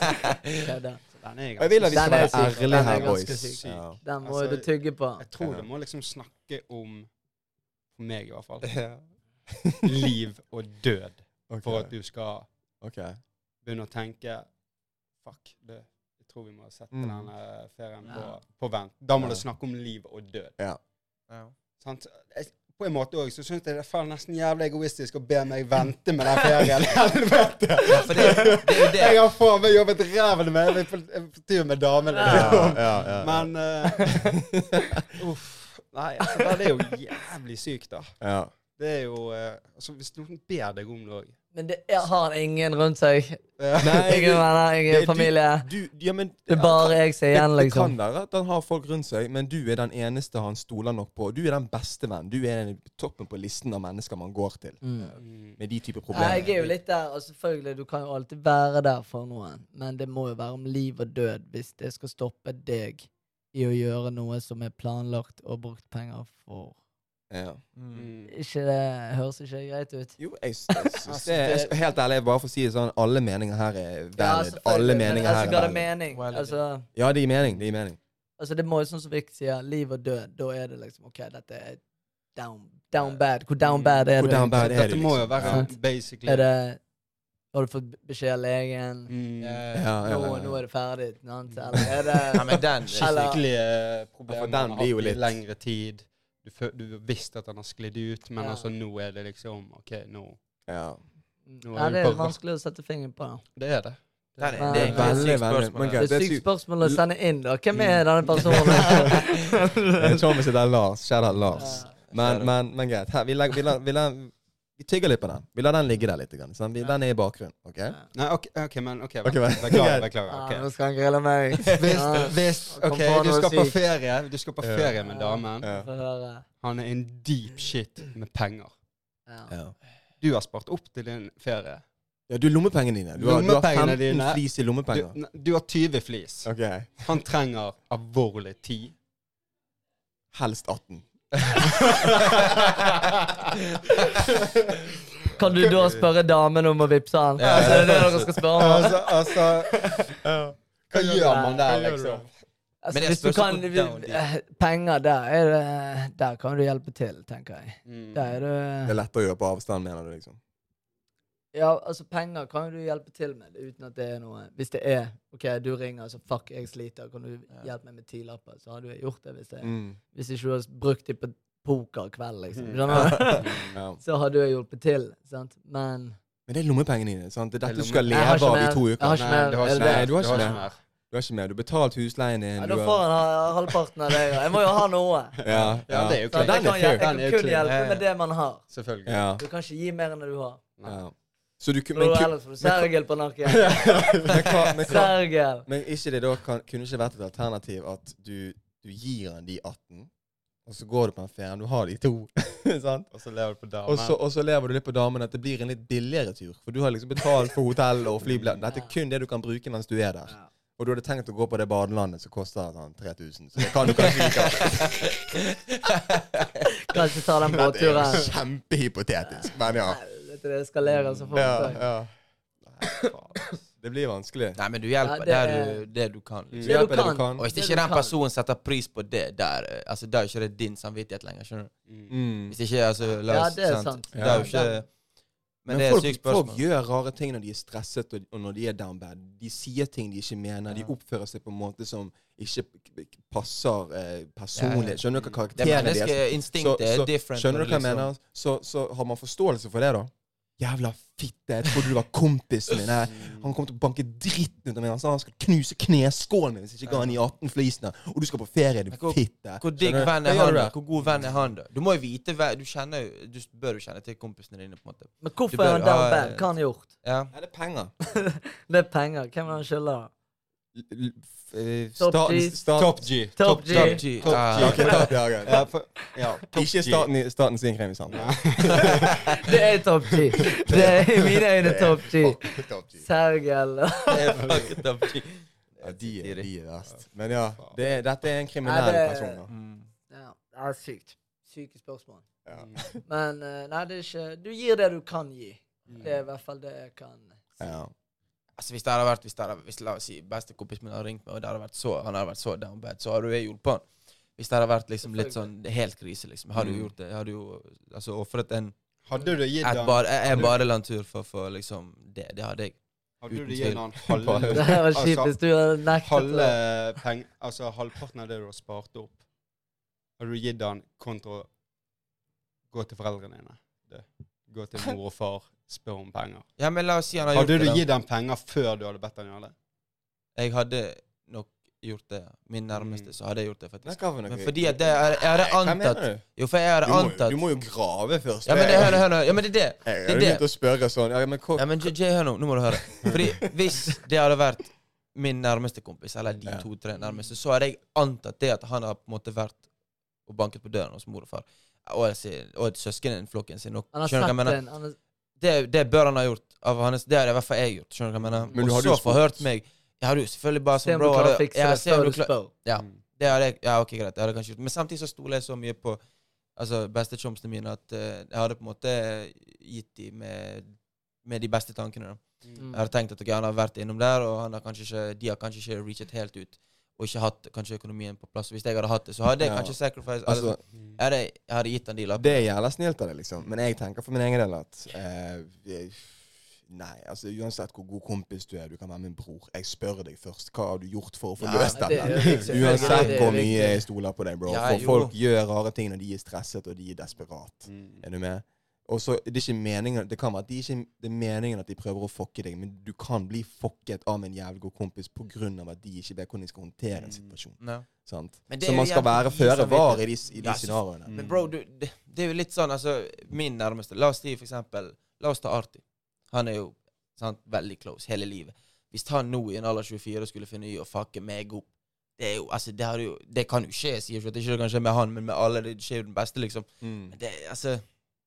Kødda. Og jeg vil at vi skal være ærlige er her, boys. Den må Altså, du tygge på. Jeg tror du må liksom snakke om, for meg i hvert fall, liv og død. For at du skal begynne å tenke Fuck, det, jeg tror vi må sette Mm. denne ferien på, Ja. på vent. Da må Ja. det snakke om liv og død. Ja. Ja. Sant? På en måte også, så syns jeg det er nesten jævlig egoistisk å be meg vente med den ferien. Helvete! Ja, for det, det det. Jeg har faen meg jobbet ræven med Jeg på tur med damene. Ja. ja, ja. Men uh, Uff. Nei, altså, det er jo jævlig sykt, da. ja. Det er jo uh, altså, Hvis noen ber deg om det òg Men det er, har han ingen rundt seg. Nei, Ingen venner, ingen det- du- familie. Du, ja, men, Det er bare jeg som er igjen, det, det liksom. kan være at han har folk rundt seg, men du er den eneste han stoler nok på. Du er den beste venn. Du er den toppen på listen av mennesker man går til. Mm. med de typer problemer. Jeg er jo litt der, og selvfølgelig, du kan jo alltid være der for noen, men det må jo være om liv og død hvis det skal stoppe deg i å gjøre noe som er planlagt og brukt penger for Ja. Mm. Mm. Ikke det høres ikke greit ut? Jo, jeg, jeg syns Altså, det jeg, Helt ærlig, bare for å si det sånn, alle meninger her er valid. Ja, alle men meninger altså, her er valid. mening? Valid. Altså, Ja, det gir mening. Det gir mening. altså, det må jo sånn som Vik sier, liv og død. Da er det liksom OK, dette er down, down bad. Hvor down bad er Hvor det? down bad er det, Dette må jo liksom? være Ja. basically Er det Har du fått beskjed av legen? mm, Ja, Ja, ja. ja, Nå, nå er det ferdig? sant? Eller er det ja, men den skikkelige problemet den har blir jo hatt i litt- lengre tid. Du, du visste at han har sklidd ut, men Ja. altså nå er det liksom OK, nå Ja. Nå er ja, det er vanskelig å sette fingeren på. Det er det. Det er, det er det er Veldig, veldig. Det er et det er sykt spørsmål å sende inn, da. Hvem er Mm. denne personen? Thomas vi sitter Lars. Kjære Lars. Men, men, men greit. Her, vi, legger, vi, legger, vi, lar- vi tygger litt på den. Vi lar den ligge der litt. Sånn. Vi, den er i bakgrunnen. ok? Ja. Nei, OK, okay men OK, Ok, vær klar. Vær klar Ja, nå skal han grille meg. Hvis, Ja. hvis OK, du skal på ferie Du skal på Ja. ferie med damen. Ja. Han er en deep shit med penger. Ja. Ja. Du har spart opp til din ferie. ja, du lommepengene dine. Du har, du har 15 dine. flis i lommepenger. Du, du har 20 flis. Okay. Han trenger alvorlig tid. Helst 18. Kan du da spørre damen om å vippse han? Ja. Altså, det er det dere skal spørre om? altså, altså Hva gjør man der, liksom? Altså, Men hvis du kan eh, Penger, der er det Der kan du hjelpe til, tenker jeg. Mm. Der er Det er lett lettere å gjøre på avstand, mener du, liksom? Ja, altså, penger kan jo du hjelpe til med, uten at det er noe Hvis det er OK, du ringer, så fuck, jeg sliter, kan du hjelpe meg med tilapper? Så hadde jeg gjort det hvis det Mm. Hvis ikke du har brukt dem på pokerkveld, liksom. Mm. Du? Så hadde jeg hjulpet til, sant? Men Men det er lommepengene dine. sant? Det er Det er dette du skal leve av i to uker. Jeg har ikke mer. du har ikke? Du har ikke mer. mer. Du har ikke mer. Du har betalt husleien din. ja, du da får han ha halvparten av det. Jeg må jo ha noe. Ja, Ja, det er jo klart. jeg kan, jeg, jeg kan kun hjelpe med det man har. Selvfølgelig. Ja. Du kan ikke gi mer enn det du har. ja. Så du kunne men, Sergel på nakken. Sergel. men ikke det da kan, kunne ikke vært et alternativ at du, du gir han de 18, og så går du på en ferie, du har de to, sant? Og så lever du på damen. Og så, og så lever du litt på damen at det blir en litt billigere tur. For du har liksom betalt for hotell og flybillett. Dette er kun det du kan bruke mens du er der. Ja. Og du hadde tenkt å gå på det badelandet som koster sånn 3000. Så det kan du kanskje ikke. Kanskje ta den Det er kjempehypotetisk, men ja. Dette det eskalerer så fort. ja, ja. Nei, faen. Det blir vanskelig. Nei, men du hjelper Ja, det der er- du, det du kan. Liksom. Det hjelper kan. det du kan. Og hvis Det ikke du den personen setter pris på det der, eh, altså da er ikke det din samvittighet lenger. skjønner du? Mm. Mm. Hvis ikke, altså la Ja, det er sant. Det er jo ikke Men, Men, det er et folk, folk gjør rare ting når de er stresset og, og når de er down bad. De sier ting de ikke mener. De oppfører seg på en måte som ikke passer eh, personlig. Skjønner du hva Det karakteren deres instinktet Så- så- er different. Skjønner du hva jeg mener? Så, så har man forståelse for det, da. Jævla fitte. Jeg trodde du var kompisen min. Jeg, han kom til å banke dritten ut av meg. Han sa han skal knuse kneskålen min hvis jeg ikke ga han i 18 flisene. Og du skal på ferie, du hvor- fitte. Hvor digg venn er han, der? Hvor god venn er han, da? Du må jo vite Du kjenner jo Du bør jo kjenne til kompisene dine, på en måte. Men hvorfor bør er han bad? Hva har han gjort? Ja. ja. det er penger. Det er penger. Hvem er han skylder? Eh, Top G. Top G. Top G. Top G. Top G. Ok, top, ja, greit. Ja, for, ja, top Ikke staten, statens innkrevingssand. Det er Top G. Det er i mine øyne Top G. Sergel. er. Ja, de, er, de er verst. Men ja, det, dette er en kriminell person. Mm. Ja, det er sykt. Syke spørsmål. Men eh, nei, det er ikke Du gir det du kan gi. Det er i hvert fall det jeg kan si. Altså Hvis det hadde vært Hvis, det hadde, hvis la oss si bestekompisen min hadde ringt meg, og det hadde vært så, han hadde vært så down bad, så hadde jo jeg hjulpet han. Hvis det hadde vært liksom litt sånn helt krise, liksom. Hadde jo Mm. gjort det. Hadde jo altså ofret en Hadde du gitt et han bar, en badelandtur for, for liksom det. Det hadde jeg. Hadde uten du gitt han halve Det her var kjipt altså, hvis du hadde nektet halve peng, altså halvparten av det du har spart opp, hadde du gitt han kontra å gå til foreldrene dine? Det. Gå til mor og far, spør om penger. Ja, men la oss si han har gjort Hadde du det. gitt ham penger før du hadde bedt han gjøre det? Jeg hadde nok gjort det. Min nærmeste, Mm. så hadde jeg gjort det, faktisk. hva? Men fordi at det er, jeg hadde antatt? Jo, for jeg hadde Du må, jo- antatt du må jo grave først. Ja, men det, hør, hør, ja, men det er det. Jeg det er det. begynt å spørre sånn Ja, men hva Ja, men JJ, hør nå. Nå må du høre. Fordi hvis det hadde vært min nærmeste kompis, eller de to-tre nærmeste, så hadde jeg antatt det at han har på en måte vært og banket på døren hos mor og far. Og, og søskenflokken sin. Og, Han har skjønner du hva jeg sett mener? en har, Det, det bør han ha gjort. Av hans, det har i hvert fall jeg gjort. Skjønner du hva jeg mener? Men du og så forhørt meg. Jeg hadde jo selvfølgelig bare Se som om du bro klarer å hadde- fikse ja, det se om du klar- spør. Ja. Mm. Det hadde jeg, ja, ok, greit. Det hadde jeg kanskje gjort. Men samtidig så stoler jeg så mye på altså bestechomsene mine, at uh, jeg hadde på en måte gitt dem med, med de beste tankene. da. Mm. Jeg hadde tenkt at ok, han har vært innom der, og han har kanskje ikke, de har kanskje ikke reachet helt ut. Og ikke hatt kanskje økonomien på plass. Hvis jeg hadde hatt det, så hadde jeg Ja. kanskje sacrifice Altså, altså, jeg, hadde, jeg hadde gitt han de Det lappene. er jævla snilt av deg, liksom. Men jeg tenker for min egen del at eh, jeg- Nei, altså uansett hvor god kompis du er, du kan være min bror. Jeg spør deg først. Hva har du gjort for å få Ja, løst det dette? Uansett hvor mye jeg stoler på deg, bro. Ja, For jo. folk gjør rare ting når de er stresset og de er desperat. Mm. Er du med? Og så Det er ikke meningen Det kan være at de ikke, det er meningen at de prøver å fucke deg, men du kan bli fucket av en jævlig god kompis pga. at de ikke vet hvordan de skal håndtere en Mm. situasjon. Sant? Så man skal være føre var i de, i de Ja, scenarioene. Mm. Men bro, du, det, det er jo litt sånn, altså Min nærmeste La oss si for eksempel La oss ta Arti. Han er jo sant, veldig close hele livet. Hvis han nå i en alder 24 skulle finne i å fucke meg opp Det er jo, altså, det, har jo, det kan jo skje, jeg sier ikke at det ikke kan skje med han, men med alle. Det skjer jo den beste, liksom. Mm. Men det, altså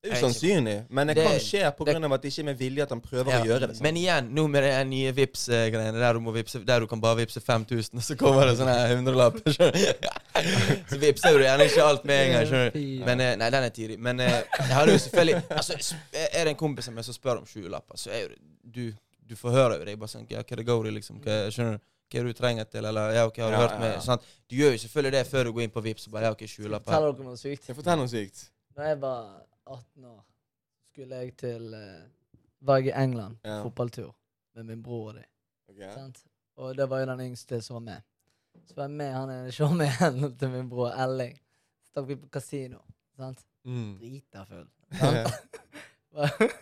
Det er usannsynlig, men det, Det- kan skje pga. at det ikke er med vilje at han prøver Ja, å gjøre det. sant? Men igjen, nå med de nye Vipps-greiene, der, du må vipse- der du kan bare vippse 5000, og så kommer det sånne hundrelapper. Så vippser du gjerne ikke alt med en gang. skjønner du? Men eh, Nei, den er tidlig. Men eh, jeg hadde jo selvfølgelig altså, Er det en kompis av meg som spør om 20-lapper, så er jo Du, du forhører jo deg bare sånn ja, Hva det går i, liksom? Hva, skjønner du? Hva du trenger til? Eller ja, ok, har du Ja, hørt ja, med ja. sant? Du gjør jo selvfølgelig det før du går inn på Vipps og bare ja, ok, 20-lapper. Forteller dere noe sykt? Jeg forteller noe sykt. Da jeg var 18 år, skulle jeg til uh, Var jeg i England på Ja. fotballtur med min bror og de. Ok? Sant? Og det var jo den yngste som var med. Så var jeg med han ene showmanen til min bror Elling. Så stakk vi på kasino. Sant? Mm. Drita full. Sant?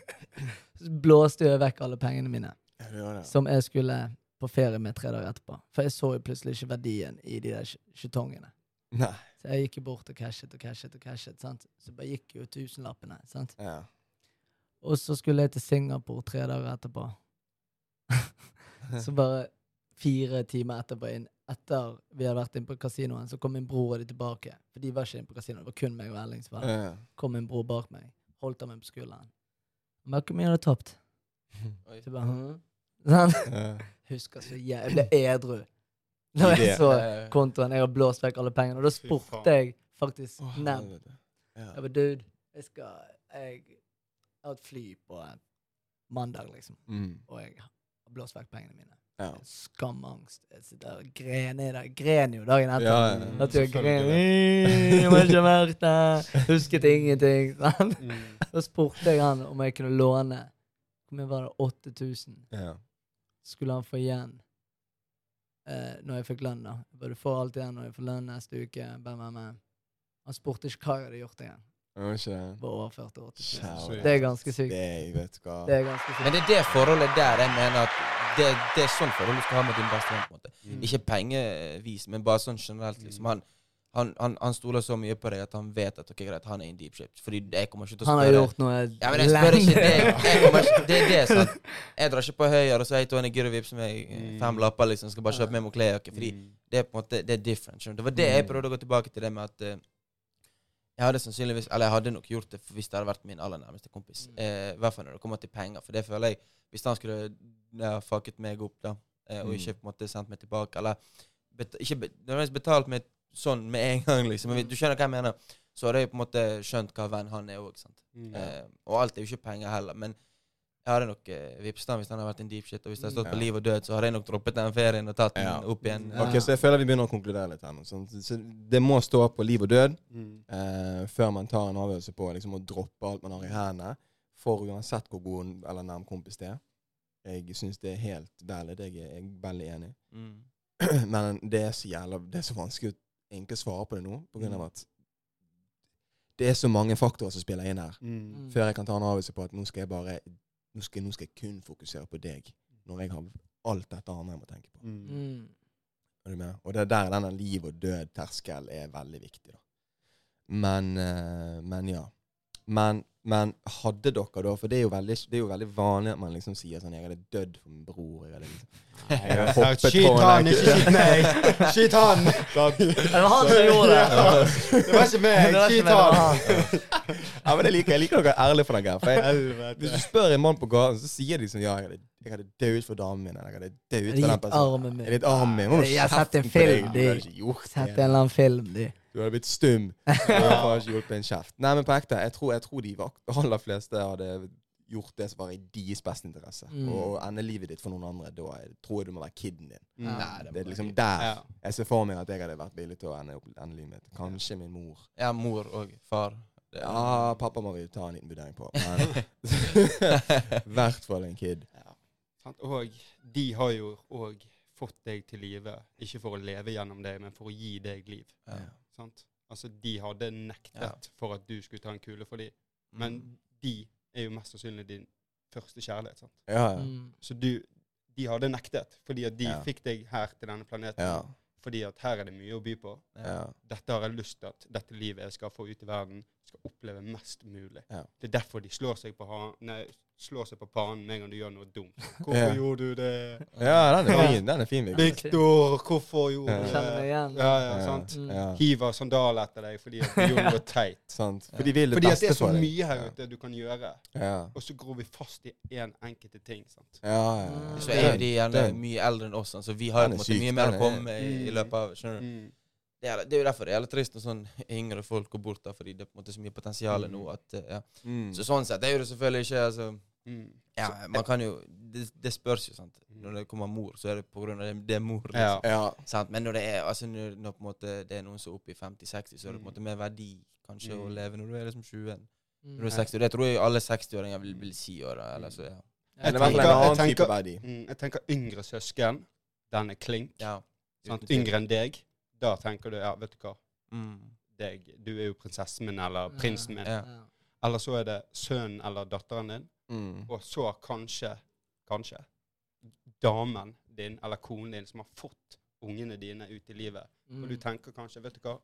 Så blåste jeg vekk alle pengene mine, Ja, du gjør det. som jeg skulle på ferie med tre dager etterpå. For jeg så jo plutselig ikke verdien i de der sk- skjetongene. Nei. Så jeg gikk jo bort og cashet og cashet og cashet. sant? Så bare gikk jo tusenlappene. sant? Ja. Og så skulle jeg til Singapore tre dager etterpå. Så bare fire timer etterpå, inn, etter vi hadde vært inne på kasinoen, så kom min bror og de tilbake. For de var ikke inne på kasinoen, det var kun meg og Erling som var der. Ja. Kom min bror bak meg, holdt han meg på skulderen. Men hvor mye hadde tapt? Oi. Så bare, hm? Sant? Ja. Husker så jævlig Jeg ble edru. Det. jeg så kontoen, jeg har blåst vekk alle pengene. Og da spurte jeg faktisk Ned. Jeg bare, dude, jeg skal Jeg har et fly på eh, mandag, liksom. Mm. Og jeg har blåst vekk pengene mine. Ja. Skamangst. Jeg sitter og grener der. Gren jo dagen etter. Ja, ja. At jeg gren. Jeg må ikke vært der. Husket ingenting. sant? Mm. Da spurte jeg han om jeg kunne låne Hvor mye var det? 8000. Skulle han få igjen eh, når jeg fikk lønn, da. Jeg bare, Du får alt igjen når jeg får lønn neste uke. Bam, bam, bam. Han spurte ikke hva jeg hadde gjort igjen. Ikke Bare overført 8000. Kjære. Det er ganske sykt. Det vet du hva. Det er ganske sykt. Men det er det forholdet der jeg mener at det, det er sånn forhold du skal ha med din beste venn. på en måte. Mm. Ikke pengevis, men bare sånn generelt. liksom. Han, han, han, han stoler så mye på deg at han vet at okay, greit, han er in deep shit. Fordi jeg kommer ikke til å Han spørre har gjort noe ja, men jeg spør ikke det. Jeg ikke, det er det, sant. Jeg drar ikke på høyre og til henne gidder du vippse meg eh, Mm. fem lapper, liksom. Skal bare kjøpe meg noen klær. ok, Fordi Mm. det er på en måte, det er different. Det var det jeg Mm. prøvde å gå tilbake til, det med at eh, jeg hadde sannsynligvis, eller jeg hadde nok gjort det hvis det hadde vært min aller nærmeste kompis. I Eh, hvert fall når det kommer til penger. For det føler jeg Hvis han skulle ja, fucket meg opp, da, eh, og ikke på en måte sendt meg tilbake, eller bet, ikke nødvendigvis betalt meg sånn med en gang, liksom. Men du skjønner hva jeg mener? Så hadde jeg på en måte skjønt hva venn han er òg. Mm. Eh, og alt er jo ikke penger heller, men jeg hadde nok eh, vippset han hvis han hadde vært en deep shit. Og hvis det hadde stått Ja. på liv og død, så hadde jeg nok droppet den ferien og tatt den Ja. opp igjen. Ja. Ok, Så jeg føler vi begynner å konkludere litt her nå. sånn. Så det må stå på liv og død Mm. eh, før man tar en avgjørelse på liksom, å droppe alt man har i hendene, for uansett hvor god eller nærm kompis det er. Jeg syns det er helt valid. Jeg er, jeg er veldig enig. Mm. Men det er så jævla Det er så vanskelig å egentlig svare på det nå, på grunn av at det er så mange faktorer som spiller inn her. Mm. Før jeg kan ta en avgjørelse på at nå skal jeg bare Nå skal, nå skal jeg kun fokusere på deg, når jeg har alt dette andre jeg må tenke på. Mm. Mm. Er du med? Og det er der denne liv og død-terskel er veldig viktig. da. Men, eh, men ja. Men, men hadde dere da For det er, jo veldig, det er jo veldig vanlig at man liksom sier sånn 'Jeg hadde dødd for min bror.' Jeg hadde liksom hoppet Skyt han, ikke skyt meg! Skyt han! Det var han som gjorde det. Det var ikke meg! Skyt han! Ja, men jeg liker, jeg liker dere er ærlige for den. For jeg, hvis du spør en mann på gaten, så sier de sånn 'Ja, jeg hadde, jeg hadde dødd for damen min.' Eller 'Jeg hadde dødd for den personen.' armen min. Gitt armen min. Jeg har sett en film, de. Sett en eller annen film, de. Du hadde blitt stum. Du faen ikke hjulpet en kjeft. Nei, men på ekte, jeg tror, jeg tror de aller fleste hadde gjort det som var i deres beste interesse. Mm. Og ende livet ditt for noen andre, da tror jeg du må være kiden din. Mm. Nei, Det er liksom der Ja. jeg ser for meg at jeg hadde vært villig til å ende, opp, ende livet mitt. Kanskje min mor. Ja, mor og far. Er... Ja, pappa må vi ta en liten vurdering på. Men i hvert fall en kid. Ja. Og de har jo òg fått deg til live, ikke for å leve gjennom deg, men for å gi deg liv. Ja. Sant? Altså, de hadde nektet Ja. for at du skulle ta en kule for dem, men Mm. de er jo mest sannsynlig din første kjærlighet. sant? Ja, ja. Mm. Så du, de hadde nektet, fordi at de Ja. fikk deg her til denne planeten. ja. Fordi at her er det mye å by på. ja. Dette har jeg lyst til at dette livet jeg skal få ut i verden, skal oppleve mest mulig. Ja. Det er derfor de slår seg på, ha nei, slår seg på panen med en gang du gjør noe dumt. Hvorfor Ja. gjorde du det? Ja, den er fin. Den er fin. Victor, hvorfor gjorde Ja. du det? kjenner meg igjen. Ja, ja, sant? Mm. Ja, Hiver sandaler etter deg fordi at du gjorde noe teit. sant. For de vil det Fordi at det er så mye her ute du kan gjøre, Ja, og så går vi fast i én enkelte ting. sant? ja, ja. Mm. Så er de gjerne Den- mye eldre enn oss, så vi har på en måte mye mer å komme med i, i Mm. løpet av skjønner du? Mm. Det er, det er jo derfor det er litt trist når sånn yngre folk går bort, da, fordi det er på en måte så mye potensial Mm. nå at eh, ja. Mm. Så sånn sett er jo det selvfølgelig ikke altså, Mm. Ja, man kan jo Det, det spørs jo, sant. Mm. Når det kommer mor, så er det av det, det er mor. Liksom. Ja. Sant? Men når det er altså, når, når på en måte det er noen som er oppe i 50-60, så er det på en Mm. måte mer verdi kanskje å Mm. leve når du er liksom 20. Mm. Når du er 60. Det tror jeg alle 60-åringer vil, vil si. Eller, så, ja. Ja, fall tenker- jeg tenker-. Jeg tenker yngre søsken, den er klink. ja. Sant? Yngre enn deg, da tenker du ja, vet du hva, Mm. deg, du er jo prinsessen min eller prinsen min. Ja. Ja. Eller så er det sønnen eller datteren din, Mm. og så kanskje, kanskje, damen din eller konen din som har fått ungene dine ut i livet. Og du Mm. tenker kanskje, vet du hva,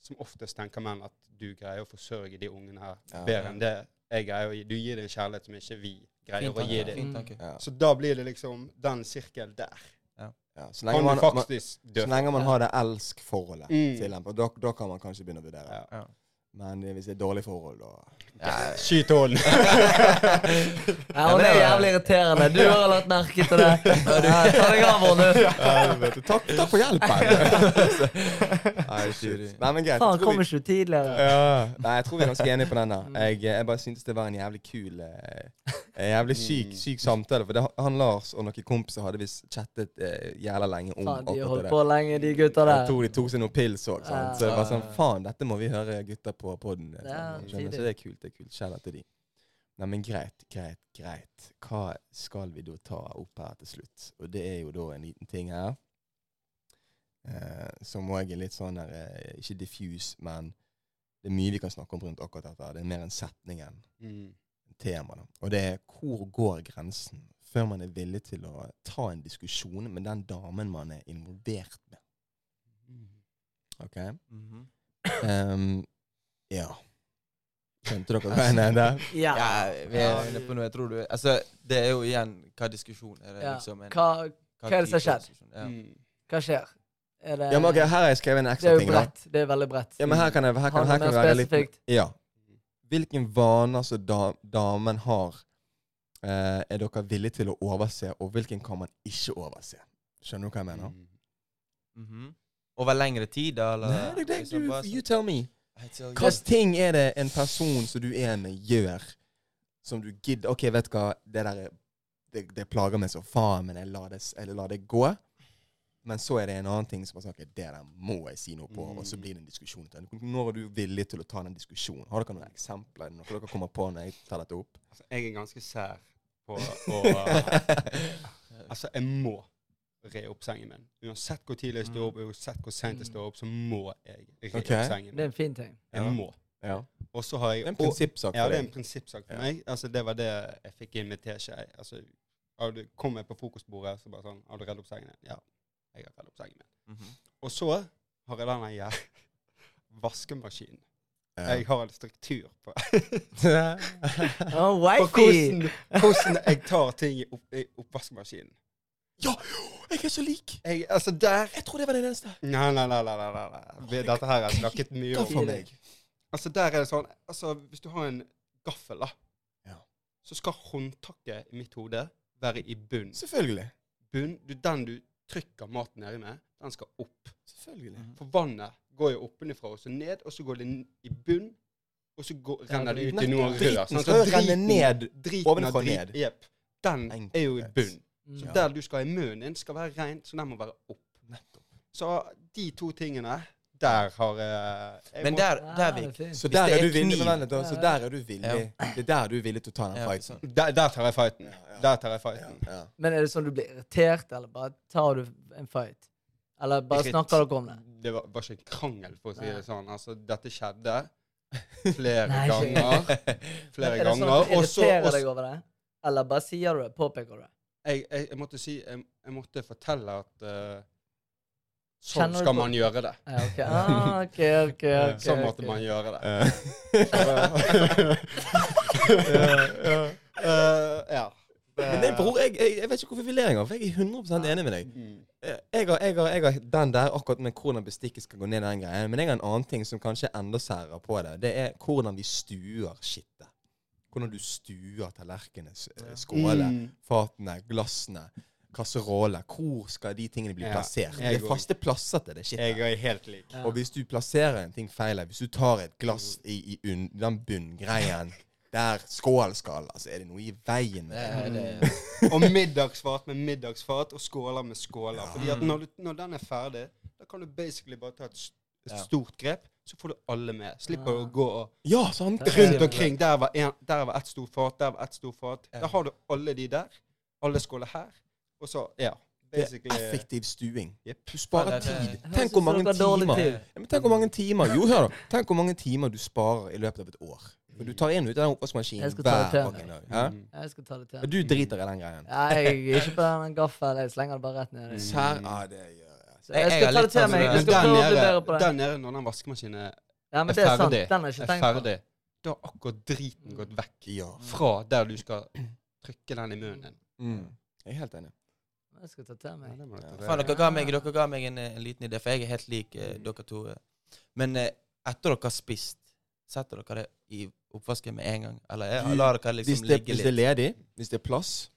som oftest tenker menn at du greier å forsørge de ungene her Ja. bedre enn det jeg greier å gi. Du gir det en kjærlighet som ikke vi greier Fint, å gi tanke. dem. Fin. Ja. Så da blir det liksom den sirkel der. Ja. Så lenge man, man, så lenge man har det elsk-forholdet Mm. til dem, da, da kan man kanskje begynne å vurdere. Ja. Men hvis det er dårlig forhold, da. Skyt hunden! Ja, hun er jævlig irriterende. Du har lagt merke til det. Ta deg av henne, du. Takk, takk for hjelpen! Nei, shit. Nei, men greit. Faen, kommer kom ikke du tidligere? ja. Nei, jeg tror vi er ganske enige på denne. Jeg, jeg bare syntes det var en jævlig kul eh, En jævlig syk, Mm. syk samtale. For det, han Lars og noen kompiser hadde visst chattet eh, jævla lenge om Faen, de har holdt på lenge, de gutta der. de tok seg noen pils òg. sant. Så jeg var sånn Faen, dette må vi høre gutta på poden. Ja, Så det er kult. det er kult. Kjære til de. Nei, men greit, greit, greit. Hva skal vi da ta opp her til slutt? Og det er jo da en liten ting her. Eh, som òg er litt sånn her eh, Ikke diffuse, men det er mye vi kan snakke om rundt akkurat dette. Det er mer en setning enn Mm. tema. Da. Og det er hvor går grensen før man er villig til å ta en diskusjon med den damen man er involvert med? OK? Mhm. Ehm, ja. Skjønte dere hva jeg mente? Ja. Ja, vi er inne på noe. Jeg tror du Altså, det er jo igjen hva diskusjon er det Ja. liksom en, Hva, hva er det som har skjedd? Ja. Mm. hva skjer? Er det Ja, men ok, Her har jeg skrevet en Det er ekstra jo ting. da. bredt. Det er veldig bredt. Ja, men her kan jeg, her kan, her kan være litt? Ja. Hvilke vaner som da, damen har, eh, er dere villige til å overse, og hvilken kan man ikke overse? Skjønner du hva jeg mener? Mm. Mhm. Over lengre tid, da? Eller? Nei, det, det, liksom du, you tell me. Hvilke ting er det en person som du er med, gjør, som du gidder OK, vet du hva, det der er, det, det plager meg så faen, men jeg lar, det, jeg lar det gå. Men så er det en annen ting som er sånn, ok, det der må jeg si noe på, og så blir det en diskusjon. Når er du villig til å ta den diskusjonen? Har dere noen eksempler? Noe dere kommer på når jeg tar dette opp? Altså, jeg er ganske sær på å Altså, jeg må re opp sengen min. Uansett hvor tidlig jeg står opp, uansett hvor sent jeg står opp, så må jeg re opp sengen min. Det er en fin ting. Jeg Ja. må. Ja. Og så har Det jeg er en for deg. Ja, det er en prinsippsak for meg. Altså, det var det jeg fikk inn med teskje. Altså, har du- kom jeg på frokostbordet, så bare sånn Har du redd opp sengen din? Ja, jeg har redd opp sengen min. Mhm. Og så har jeg denne ja, vaskemaskinen. Ja. Jeg har en struktur på, Å, på hvordan, hvordan jeg tar ting i, opp, i oppvaskmaskinen. ja! Jeg er så lik! Jeg, altså, der Jeg tror det var den eneste. Nei, nei, nei. nei, nei, nei. Dette her har jeg snakket mye om. for meg? Altså, der er det sånn Altså, hvis du har en gaffel, da, Ja. så skal håndtaket i mitt hode være i bunn. Selvfølgelig. bunn du, den du trykker maten nedi med, den skal opp. Selvfølgelig. For vannet går jo oppenifra og så ned, og så går det i bunn, og så går, renner det ut i noen rør. sant? skal Så renne driten- ned driten av ovenfra og ned. Jepp. Den Enkelt. er jo i bunn. Så Ja. der du skal ha i munnen din, skal være rent, så den må være opp. Nettopp. Så de to tingene, der har jeg Men må- der, der er Vik. Så der er er du villig men så der er du villig. Det er der du er villig til å ta den Ja, fighten. sånn. der, der tar jeg fighten. ja. Der tar jeg fighten. Ja. Men er det sånn du blir irritert, eller bare tar du en fight? Eller bare Irrit- snakker dere om det? Det var, var ikke en krangel, for å si Nei. det sånn. Altså, dette skjedde flere Nei, Flere ganger. Men er det sånn at du irriterer deg over det? Eller bare sier du det? Påpeker du det? Jeg, jeg, jeg måtte si Jeg, jeg måtte fortelle at uh, Sånn Kjenner skal man gjøre det. Ja, okay. Ah, ok, ok, ok. Sånn måtte man gjøre det. ja, Eh, ja. Men det, bror, jeg, jeg, jeg vet ikke hvorfor vi ler engang, for jeg er 100 enig med deg. Mm. Eh, Jeg har, jeg, har, jeg har den der akkurat med hvordan bestikket skal gå ned den greien. Men jeg har en annen ting som kanskje er enda særere på det. Det er hvordan vi stuer skittet. Hvordan du stuer tallerkenene, skålene, Mm. fatene, glassene, kasseroller. Hvor skal de tingene bli Ja, plassert? jeg Det er faste plasser til det Jeg skittet. er helt lik. Ja. Og hvis du plasserer en ting feil, her, hvis du tar et glass i, i unn, den bunngreien der skål skal, altså er det noe i veien med det. Det, det, Og middagsfat med middagsfat, og skåler med skåler. Fordi at når, du, når den er ferdig, da kan du basically bare ta et, Ja. Stort grep, så får du alle med. Slipper Ja. å gå og Ja, sant? rundt omkring. Der var, en, der var ett stort fat, der var ett stort fat. Ja. Da har du alle de der. Alle skåler her. Og så, ja. Det er effektiv stuing. Du sparer tid. Tenk hvor mange timer ja, men Tenk hvor mange timer Jo, hør da. Tenk hvor mange timer du sparer i løpet av et år. For du tar én ut av den oppvaskmaskinen hver fucking dag. Mm. Jeg skal ta det til. Du driter i den greien. Ja, jeg er ikke på den gaffelen. Jeg slenger det bare rett ned. Sær, ja, det gjør. Så Jeg- jeg jeg skal ta det til meg. Jeg Men skal prøve å bli nede, bedre på det. der nede, når den vaskemaskinen Ja, men er er ferdig, Den er, jeg er ferdig, da har akkurat driten gått vekk Ja. fra der du skal trykke den i munnen din. Mm. Jeg er helt enig. Jeg skal ta til meg. Ja, det ta dere ga meg, dere ga meg en, eh, en liten idé, for jeg er helt lik eh, Mm. dere to. Men eh, etter dere har spist, setter dere det i oppvasken med en gang? Eller eh, lar dere Hvis liksom det, ligge hvis det er ledig, hvis det er plass,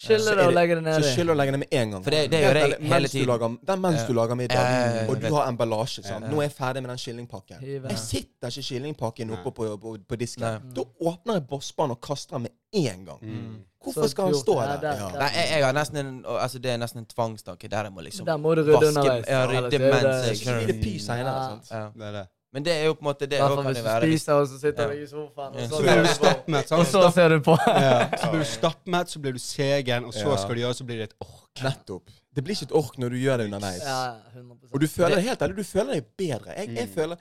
Skylle så det er og det- ned det så skyller du legger det med en gang. For det- det Helt gjør jeg hele mens tiden. Du lager, den mens du lager middag, Ja, ja, ja, og du vet. har emballasje. Sant? Ja. Nå er jeg ferdig med den kyllingpakken. Jeg sitter ikke kyllingpakken oppe på, på, på disken. Nei. Da åpner jeg bossbanen og kaster den med en gang. Mm. Hvorfor Så skal han stå der? der-. Nei, jeg, jeg har nesten en, altså det er nesten en tvangstanke der jeg må liksom Der må du rydde vaske- underveis. ja, rydde er det- mens jeg Så det py senere. Ja. sant? ja. Det er det. Men det er jo på en måte det Hvertfall hvert også fall hvis du være. spiser, og så sitter Ja. du i sofaen, og Så så Så blir du stappmett, Og så ser du på. Ja, så blir du stappmett, så blir du segen, og så skal du gjøre, så blir det et ork. Nettopp. Det blir ikke et ork når du gjør det underveis. Ja, 100% Og du føler det helt ærlig, du føler deg bedre. Jeg, jeg Mm. føler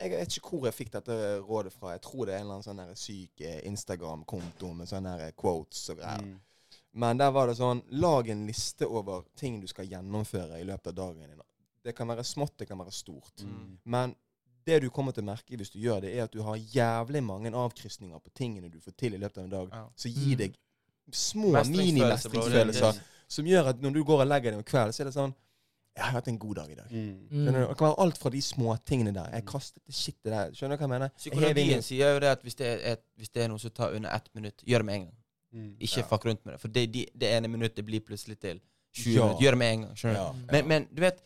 Jeg vet ikke hvor jeg fikk dette rådet fra. Jeg tror det er en eller annen sånn syk eh, Instagram-konto med sånne her quotes og greier. Mm. Men der var det sånn Lag en liste over ting du skal gjennomføre i løpet av dagen din. Det kan være smått, det kan være stort. Mm. Men det du kommer til å merke hvis du gjør det, er at du har jævlig mange avkrysninger på tingene du får til i løpet av en dag, Ja. som gir Mm. deg små Mestringsfølelse, mini-mestringsfølelser. Som gjør at når du går og legger deg om kvelden, så er det sånn Jeg har hatt en god dag i dag. Mm. Du? Mm. Det kan være alt fra de småtingene der. Jeg kastet det shitet der. Skjønner du hva jeg mener? Psykologien sier jo det at hvis det, er et, hvis det er noe som tar under ett minutt, gjør det med en gang. Mm. Ikke Ja. fuck rundt med det. For det, de, det ene minuttet blir plutselig til 20 Ja. minutter. Gjør det med en gang. skjønner du? Ja. Men, men du vet,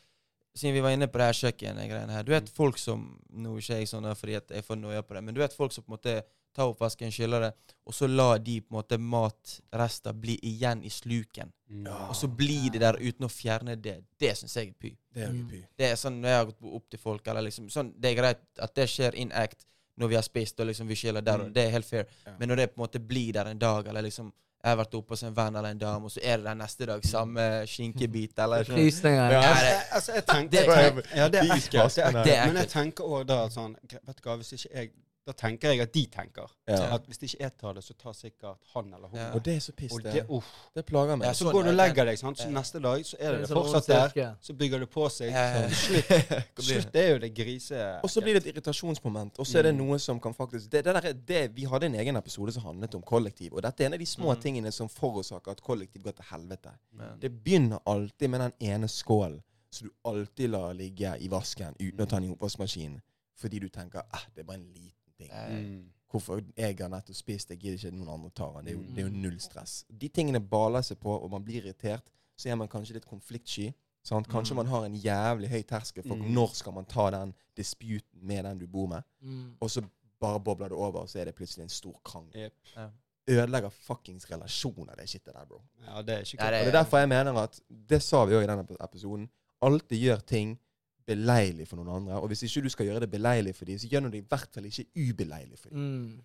siden vi var inne på det her kjøkkengreiene her Du vet folk som Nå er ikke jeg sånn fordi at jeg får noia på det, men du vet folk som på en måte tar oppvasken, skyller det, og så lar de på en måte matrester bli igjen i sluken. Mm. Ja. Og så blir det der uten å fjerne det. Det syns jeg er py. Det er Mm. py. Det er sånn når jeg har gått opp til folk, eller liksom sånn, Det er greit at det skjer in act når vi har spist, og liksom vi skiller der, og Mm. det er helt fair. Ja. Men når det på en måte blir der en dag, eller liksom jeg har vært oppe hos en venn eller en dame, og så er det der neste dag samme skinkebit, eller sånn. Frysninger. Ja. Ja, Altså, det, jeg, altså, jeg tenker Det- Ja, det er ekkelt. Det er ekkelt. Men jeg tenker òg da sånn Vet du hva, hvis ikke jeg Da tenker jeg at de tenker. Ja. At hvis det ikke jeg tar det, så tar sikkert han eller hun Ja. Og det er så piss, det. det, uff. Det plager meg. Ja, Så sånn går du og er legger deg, sant? så Ja. neste dag så er det, det sånn fortsatt der. Så bygger du på seg. Ja, ja, ja. Så slutt, det? slutt det er jo det grise... Og så blir det et irritasjonsmoment. Og så er det noe som kan faktisk det, det der, er- det, Vi hadde en egen episode som handlet om kollektiv. Og dette er en av de små Mm. tingene som forårsaker at kollektiv går til helvete. Men- Det begynner alltid med den ene skålen som du alltid lar ligge i vasken uten å ta den i oppvaskmaskinen. Fordi du tenker ah, det er bare en liten ting. Eh, Mm. Hvorfor jeg har nettopp spist, jeg gidder ikke at noen andre tar den. Det er jo, det er jo Mm. null stress. De tingene baler seg på, og man blir irritert. så er man kanskje litt konfliktsky. Sant? Kanskje Mm. man har en jævlig høy terskel for Mm. når skal man ta den disputen med den du bor med, Mm. og så bare bobler det over, og så er det plutselig en stor krangel. Yep. Ja. Ødelegger fuckings relasjoner, det shitet der, bro. Ja, det er ikke Ja, det, er, Og det er derfor jeg mener at Det sa vi òg i denne episoden. Alltid gjør ting beleilig for noen andre. Og hvis ikke du skal gjøre det beleilig for dem, så gjør du det i hvert fall ikke ubeleilig for dem. Mm.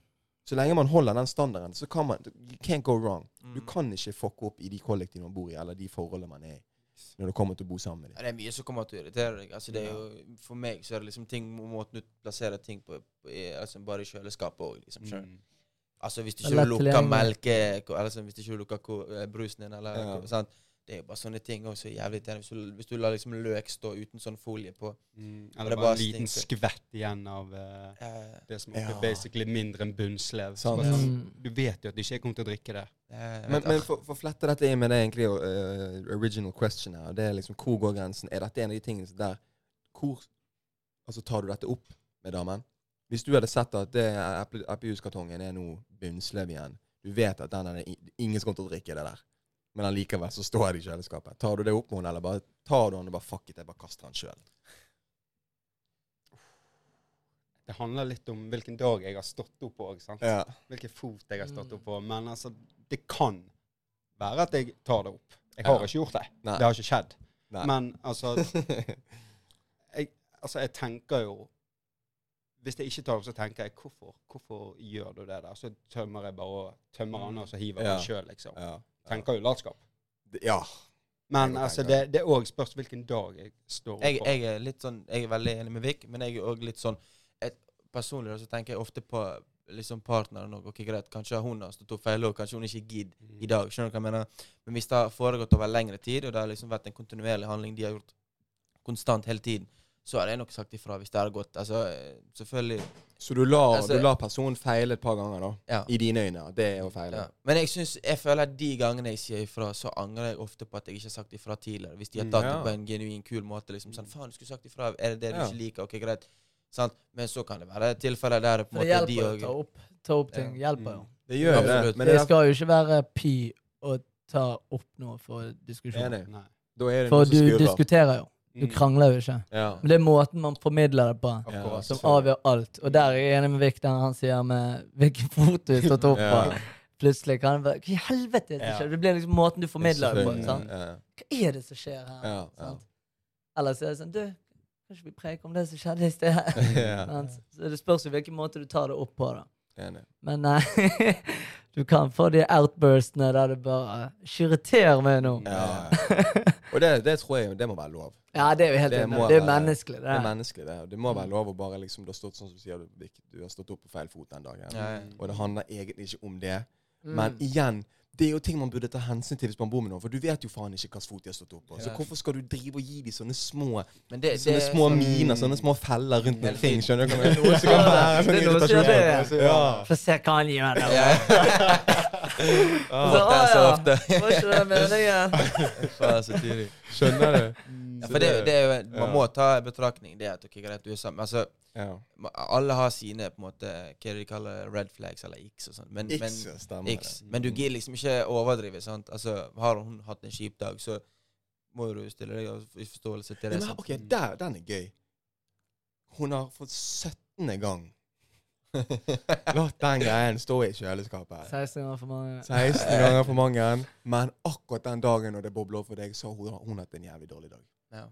Så lenge man holder den standarden, så kan man You can't go wrong. Mm. Du kan ikke fucke opp i de kollektivene man bor i, eller de forholdene man er i, når du kommer til å bo sammen med Ja, det er mye som kommer til å irritere deg. Altså, det er jo, for meg så er det liksom ting måten du plasserer ting på, på i, altså bare i kjøleskapet òg, liksom. Mm. Altså hvis du ikke lukker melke Eller sånn, hvis du ikke lukker eh, brusen din, eller Ja. sant? Det er jo bare sånne ting også jævlig. Hvis du, hvis du lar liksom løk stå uten sånn folie på. Mm. Eller er bare bare en liten stinker. skvett igjen av uh, det som Ja. er basically mindre enn bunnslev. Sånn, Mm. Du vet jo at de ikke kommer til å drikke det. Ja, Men, men for, for å flette dette inn med det egentlig uh, original question her, det er liksom hvor går grensen? Er dette en av de tingene der Hvor Altså, tar du dette opp med damen? Hvis du hadde sett at det eple- eplejuskartongen er nå bunnslev igjen, du vet at den er ingen som kommer til å drikke det der, men allikevel så står det i kjøleskapet. Tar du det opp med henne, eller bare tar du den og bare fuck it, jeg bare kaster den sjøl? Det handler litt om hvilken dag jeg har stått opp på. ikke sant? Ja. Hvilken fot jeg har stått Mm. opp på. Men altså, det kan være at jeg tar det opp. Jeg har Ja. ikke gjort det. Nei. Det har ikke skjedd. Nei. Men altså jeg, altså, jeg tenker jo Hvis jeg ikke tar opp, så tenker jeg hvorfor, hvorfor gjør du det der? Så tømmer jeg bare tømmer han, og så hiver jeg Ja. sjøl, liksom. ja. Tenker jo latskap. ja. Men altså, det, det, er òg spørs hvilken dag jeg står opp jeg, jeg er litt sånn Jeg er veldig enig med Vik, men jeg er òg litt sånn et, Personlig så tenker jeg ofte på liksom partneren og Okay, greit, kanskje hun har stått opp feil, og kanskje hun ikke gidder Mm. i dag. Skjønner du hva jeg mener? Men hvis det har foregått over lengre tid, og det har liksom vært en kontinuerlig handling de har gjort konstant hele tiden, så hadde jeg nok sagt ifra hvis det hadde gått. Altså, selvfølgelig Så du lar, Altså- du lar personen feile et par ganger, da? Ja. I dine øyne? Det er å feile? ja. Men jeg synes, jeg føler at de gangene jeg sier ifra, så angrer jeg ofte på at jeg ikke har sagt ifra tidligere. Hvis de har Mm. tatt Ja. det på en genuin kul måte. liksom sånn, Faen, du skulle sagt ifra. Er det det du Ja. ikke liker? Ok, greit. Sant? Men så kan det være tilfeller der på en måte de hjelper å ta opp, ta opp ting. Ja. Hjelper jo. Det gjør jo det. Absolutt. Men Det det skal jo ikke være pi å ta opp noe for diskusjon. Nei. Da er det For noe som du skurrer. diskuterer jo. Du Mm. krangler jo ikke. Ja. Men det er måten man formidler det på, Akkurat. som avgjør alt. Og der er jeg enig med Viktor når han sier med hvilken fot du stått opp på. Ja. Plutselig kan det være Hva i helvete er det som skjer? Det blir liksom måten du formidler det på. Sant? Hva er det som skjer her? Ja, ja. Sant? Ellers er det sånn Du, kan ikke vi preke om det som skjedde i sted? her? Så det spørs jo hvilken måte du tar det opp på. da Enig. Men nei, du kan få de outburstene der du bare Irriter meg nå. Ja. Og det, det tror jeg det må være lov. Ja, det er jo helt Det Det er menneskelig, det. Det er menneskelig, det. Det må være lov å bare liksom Du har stått sånn som du sier, du, du har stått opp på feil fot den dagen. Ja, ja. Og det handler egentlig ikke om det. Mm. Men igjen, det er jo ting man burde ta hensyn til hvis man bor med noen. For du vet jo faen ikke hvilken fot de har stått opp på. Så hvorfor skal du drive og gi dem sånne små Men det, det Sånne små sånn- miner, sånne små feller rundt Hele ting? Skjønner du hva jeg mener? Så kan det være sånn Det er som irritasjon. det. Ja. Få se hva han gjør nå. Ja. Ah, Så, det så «Å, ja. Var ikke det meningen? Skjønner du? Ja, for det, det er jo, man må ta i betraktning det at ok, greit, du er sammen. Altså, Ja. alle har sine på en måte, hva de kaller red flags eller x og sånn. Men, X, men, stemmer X. men du gir liksom ikke overdrive. sant? Altså, Har hun hatt en kjip dag, så må du stille deg i forståelse til Ja, det. men, ok, der, den er gøy. Hun har fått 17. gang latt den greien stå i kjøleskapet. 16 ganger for mange. 16 ganger for mange. Men akkurat den dagen når det bobler opp for deg, så har hun, hun hatt en jævlig dårlig dag. Ja.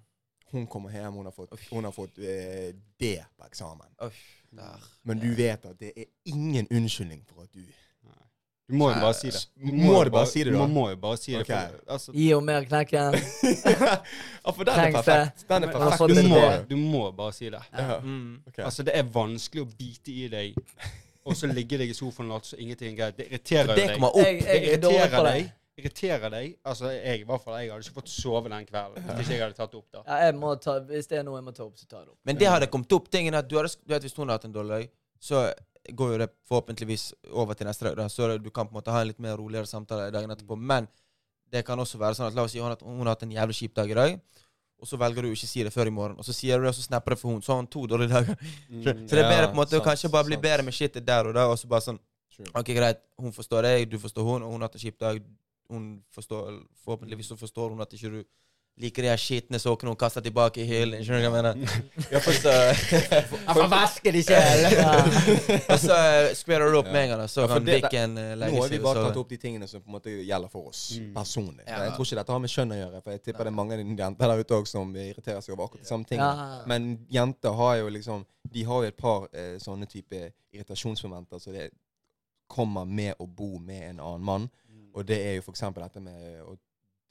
Hun kommer hjem, hun har fått, hun har fått uh, D på eksamen. Uff, der. Men du vet at det er ingen unnskyldning for at du Du må jo bare si det. Må du bare si det, da? Du må jo bare si det. Okay. For, altså, Gi henne mer knekken. Ja, for den er perfekt. Den er perfekt. du, må, du må bare si det. Ja. Mm. Okay. Altså, det er vanskelig å bite i deg, og så ligge deg i sofaen og late som ingenting er greit. Det irriterer For jo det deg. kommer opp. Jeg, jeg det irriterer deg. Irriterer deg. Altså, jeg, i hvert fall, jeg hadde ikke fått sove den kvelden hvis jeg hadde tatt det opp. da. Ja, jeg må ta, hvis det er noe jeg må ta opp, så tar jeg det opp. Men det hadde kommet opp. Tingen at du, hadde, du vet Hvis hun har hatt en dårlig dag, så går jo det forhåpentligvis over til neste dag. Da, så du kan på en måte ha en litt mer roligere samtale dagen etterpå. Men det kan også være sånn at la oss si hun har, hun har hatt en jævlig kjip dag i dag, og så velger du ikke å si det før i morgen. Og så sier du det, og så snapper det for hun. Så har hun to dårlige dager. Så det er bedre på en måte å kanskje bare bli sant. bedre med shitet der og da, og så bare sånn True. OK, greit, hun forstår deg, du forstår hun, og hun har hatt en kjip dag. Hun forstår Forhåpentligvis så forstår hun at ikke du liker de skitne sokkene hun kaster tilbake i hyllen. Skjønner du hva jeg mener? For så, Jeg får vaske de selv! og så squarer du opp med en gang. Så Ja, kan det- legge seg. Nå har vi bare tatt opp de tingene som på en måte gjelder for oss Mm. personlig. Ja. Jeg tror ikke dette har med kjønn å gjøre, for jeg tipper det er mange jenter der ute òg som irriterer seg over akkurat de samme tingene. Ja. Men jenter har jo liksom De har jo et par eh, sånne type irritasjonsmomenter så det kommer med å bo med en annen mann. Og det er jo f.eks. dette med å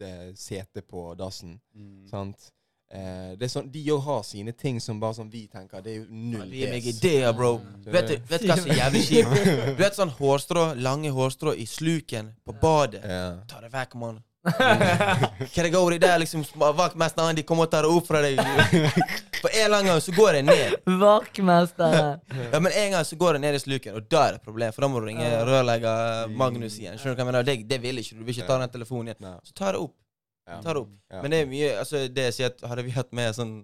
det, sete på dassen. Mm. Sant? Eh, det er sånn, de òg har sine ting som bare sånn vi tenker Det er jo null gir meg ideer, bro. Mm. Vet du, vet hva som er jævlig kjipt? Du vet sånn hårstrå, lange hårstrå i sluken på badet. Ja. Ta det vekk, mann. Kategori der liksom Vaktmesteren, de kommer og tar det opp fra deg. For en eller annen gang så går det ned. Vaktmesteren. Ja, Men en gang så går det ned i sluken, og da er det et problem. For da må du ringe rørlegger Magnus igjen. Skjønner du hva jeg mener? Det, det vil ikke du. Du vil ikke ta den telefonen igjen. Så ta det opp. Ta det opp. Men det er mye altså det jeg sier at Hadde vi hatt med sånn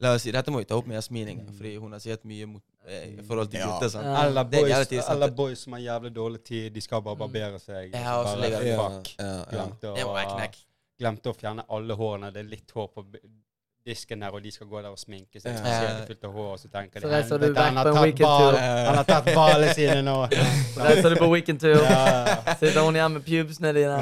La oss si, Dette må vi ta opp med Jasmin fordi hun har sett mye mot, eh, i forhold til Ja. gutter. sant? Alle Det er boys, jævlig tid, sant? eller boys som har jævlig dårlig tid. De skal bare barbere seg. Ja, og og så så ligger bare, det- Ja, fuck. ja, ja. Glemte Det må være å, knekk. glemte å fjerne alle hårene. Det er litt hår på b- disken der, og de skal gå der og sminke seg. Ja. Spesielt fullt av hår, og så tenker Så de reiser du han har tatt weekendtur." Han har tatt ballene sine nå. Så Reiser du på weekendtur, tour sitter hun hjemme med pubesene dine.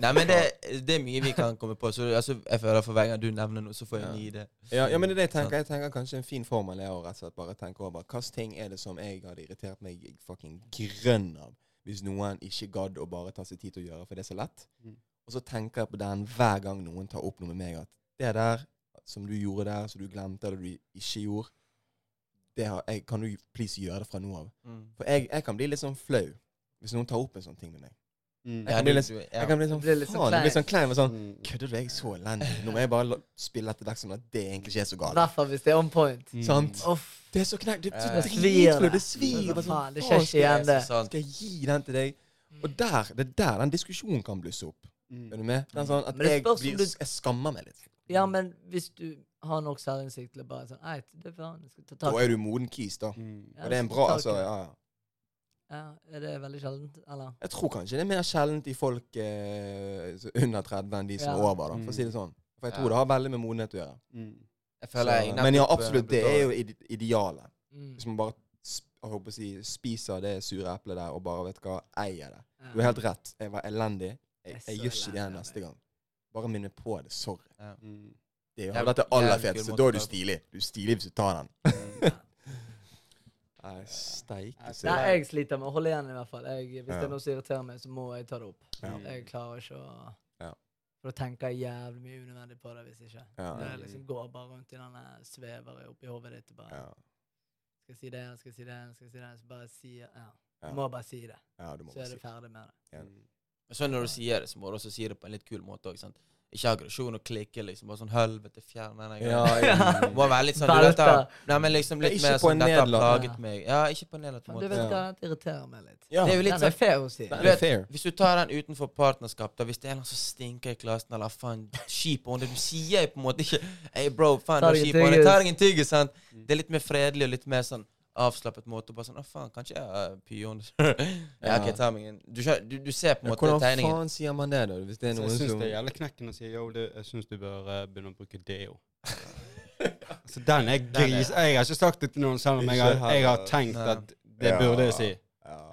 Nei, men det, det er mye vi kan komme på. Så altså, jeg føler For hver gang du nevner noe, så får jeg en ny idé. Ja, ja, men det er det jeg tenker. Jeg tenker kanskje en fin formel er å rett og slett bare tenke over hvilke ting er det som jeg hadde irritert meg fucking grønn av hvis noen ikke gadd å bare ta seg tid til å gjøre, for det er så lett. Mm. Og så tenker jeg på den hver gang noen tar opp noe med meg, at det der som du gjorde der, som du glemte, eller du ikke gjorde, det har, jeg, kan du please gjøre det fra nå av. For jeg, jeg kan bli litt sånn flau hvis noen tar opp en sånn ting med meg. Mm. Jeg kan bli litt, du- jeg kan bli sånn, Du sånn blir sånn klein. og Sånn, Mm. Kødder du? Jeg er så elendig. Nå må jeg bare spille etter deg som at det egentlig ikke er så galt. Derfor hvis det er on point. Mm. Sant? Det er så knekt. Det. Det svir, det. Det svir. Det, sånn, faen, det skjer ikke igjen, det. Skal jeg gi den til deg? Og der, det er der den diskusjonen kan blusse opp. Mm. Er du med? Den sånn at jeg, blir, jeg skammer meg litt. Ja, men hvis du har nok selvinnsikt til å bare sånn Nei, det er faen, jeg skal ta Da er du moden kis, da. Mm. Ja, Og det er en bra altså, ja, ja. Ja, er det veldig sjeldent, eller? Jeg tror kanskje det er mer sjeldent i folk eh, under 30 enn de som er Ja. over, da, for å si det sånn. For jeg tror Ja. det har veldig med modenhet å gjøre. Mm. Jeg føler jeg Så, men ja, absolutt, det er jo ide- idealet. Mm. Hvis man bare sp jeg håper å si, spiser det sure eplet der og bare vet hva, eier det. Ja. Du har helt rett. Jeg var elendig. Jeg, Jeg er jeg gjør ikke det elendig, neste gang. Bare minne på det. Sorry. Mm. Det er jo dette aller feteste. Da er du stilig. Du er stilig hvis du tar den. Mm. Nei, steike Nei. Jeg sliter med å holde igjen, i hvert fall. Jeg, hvis Ja. det er noe som irriterer meg, så må jeg ta det opp. Ja. Jeg klarer ikke å Ja. For da tenker jeg jævlig mye unødvendig på det hvis ikke. Ja. Det liksom går bare rundt i denne svever oppi hodet ditt og bare Ja, Skal jeg si det, skal jeg si det, skal jeg si det? Så bare si ja. Ja. Du må bare si det. ja, du må Så bare er si du ferdig med det. Men så når du sier det, så må du også si det på en litt kul måte òg. Ikke aggresjon og klikke, liksom. Bare sånn helvete, fjern den greia. Ja, ja. Det må være litt sånn du vet, da, Nei, men liksom litt mer sånn Dette har plaget meg. Ja, ikke på en nedlatt måte. du vet hva, det irriterer meg litt. Ja. Det er jo litt sånn fair å si. Du vet. Hvis du tar den utenfor partnerskap, da hvis det er noen som stinker i klassen, eller faen, kjip ånde Du sier jo på en måte ikke Hey, bro, faen, du er kjip ånde. Ta deg en tyggis, sant? Det er litt mer fredelig og litt mer sånn avslappet måte. Og bare sånn Å, faen, kanskje jeg er pion ja, ok, ta meg en Du, du, du ser på en Ja, måte Hvordan tegningen. faen sier man det, da? Hvis det er Så noen jeg syns som det er jævlig knekken å si yo, det, jeg syns du bør uh, begynne å bruke deo. altså, den er Den er- gris. Jeg har ikke sagt det til noen, selv om jeg har, jeg har tenkt Nei. at det burde jeg si.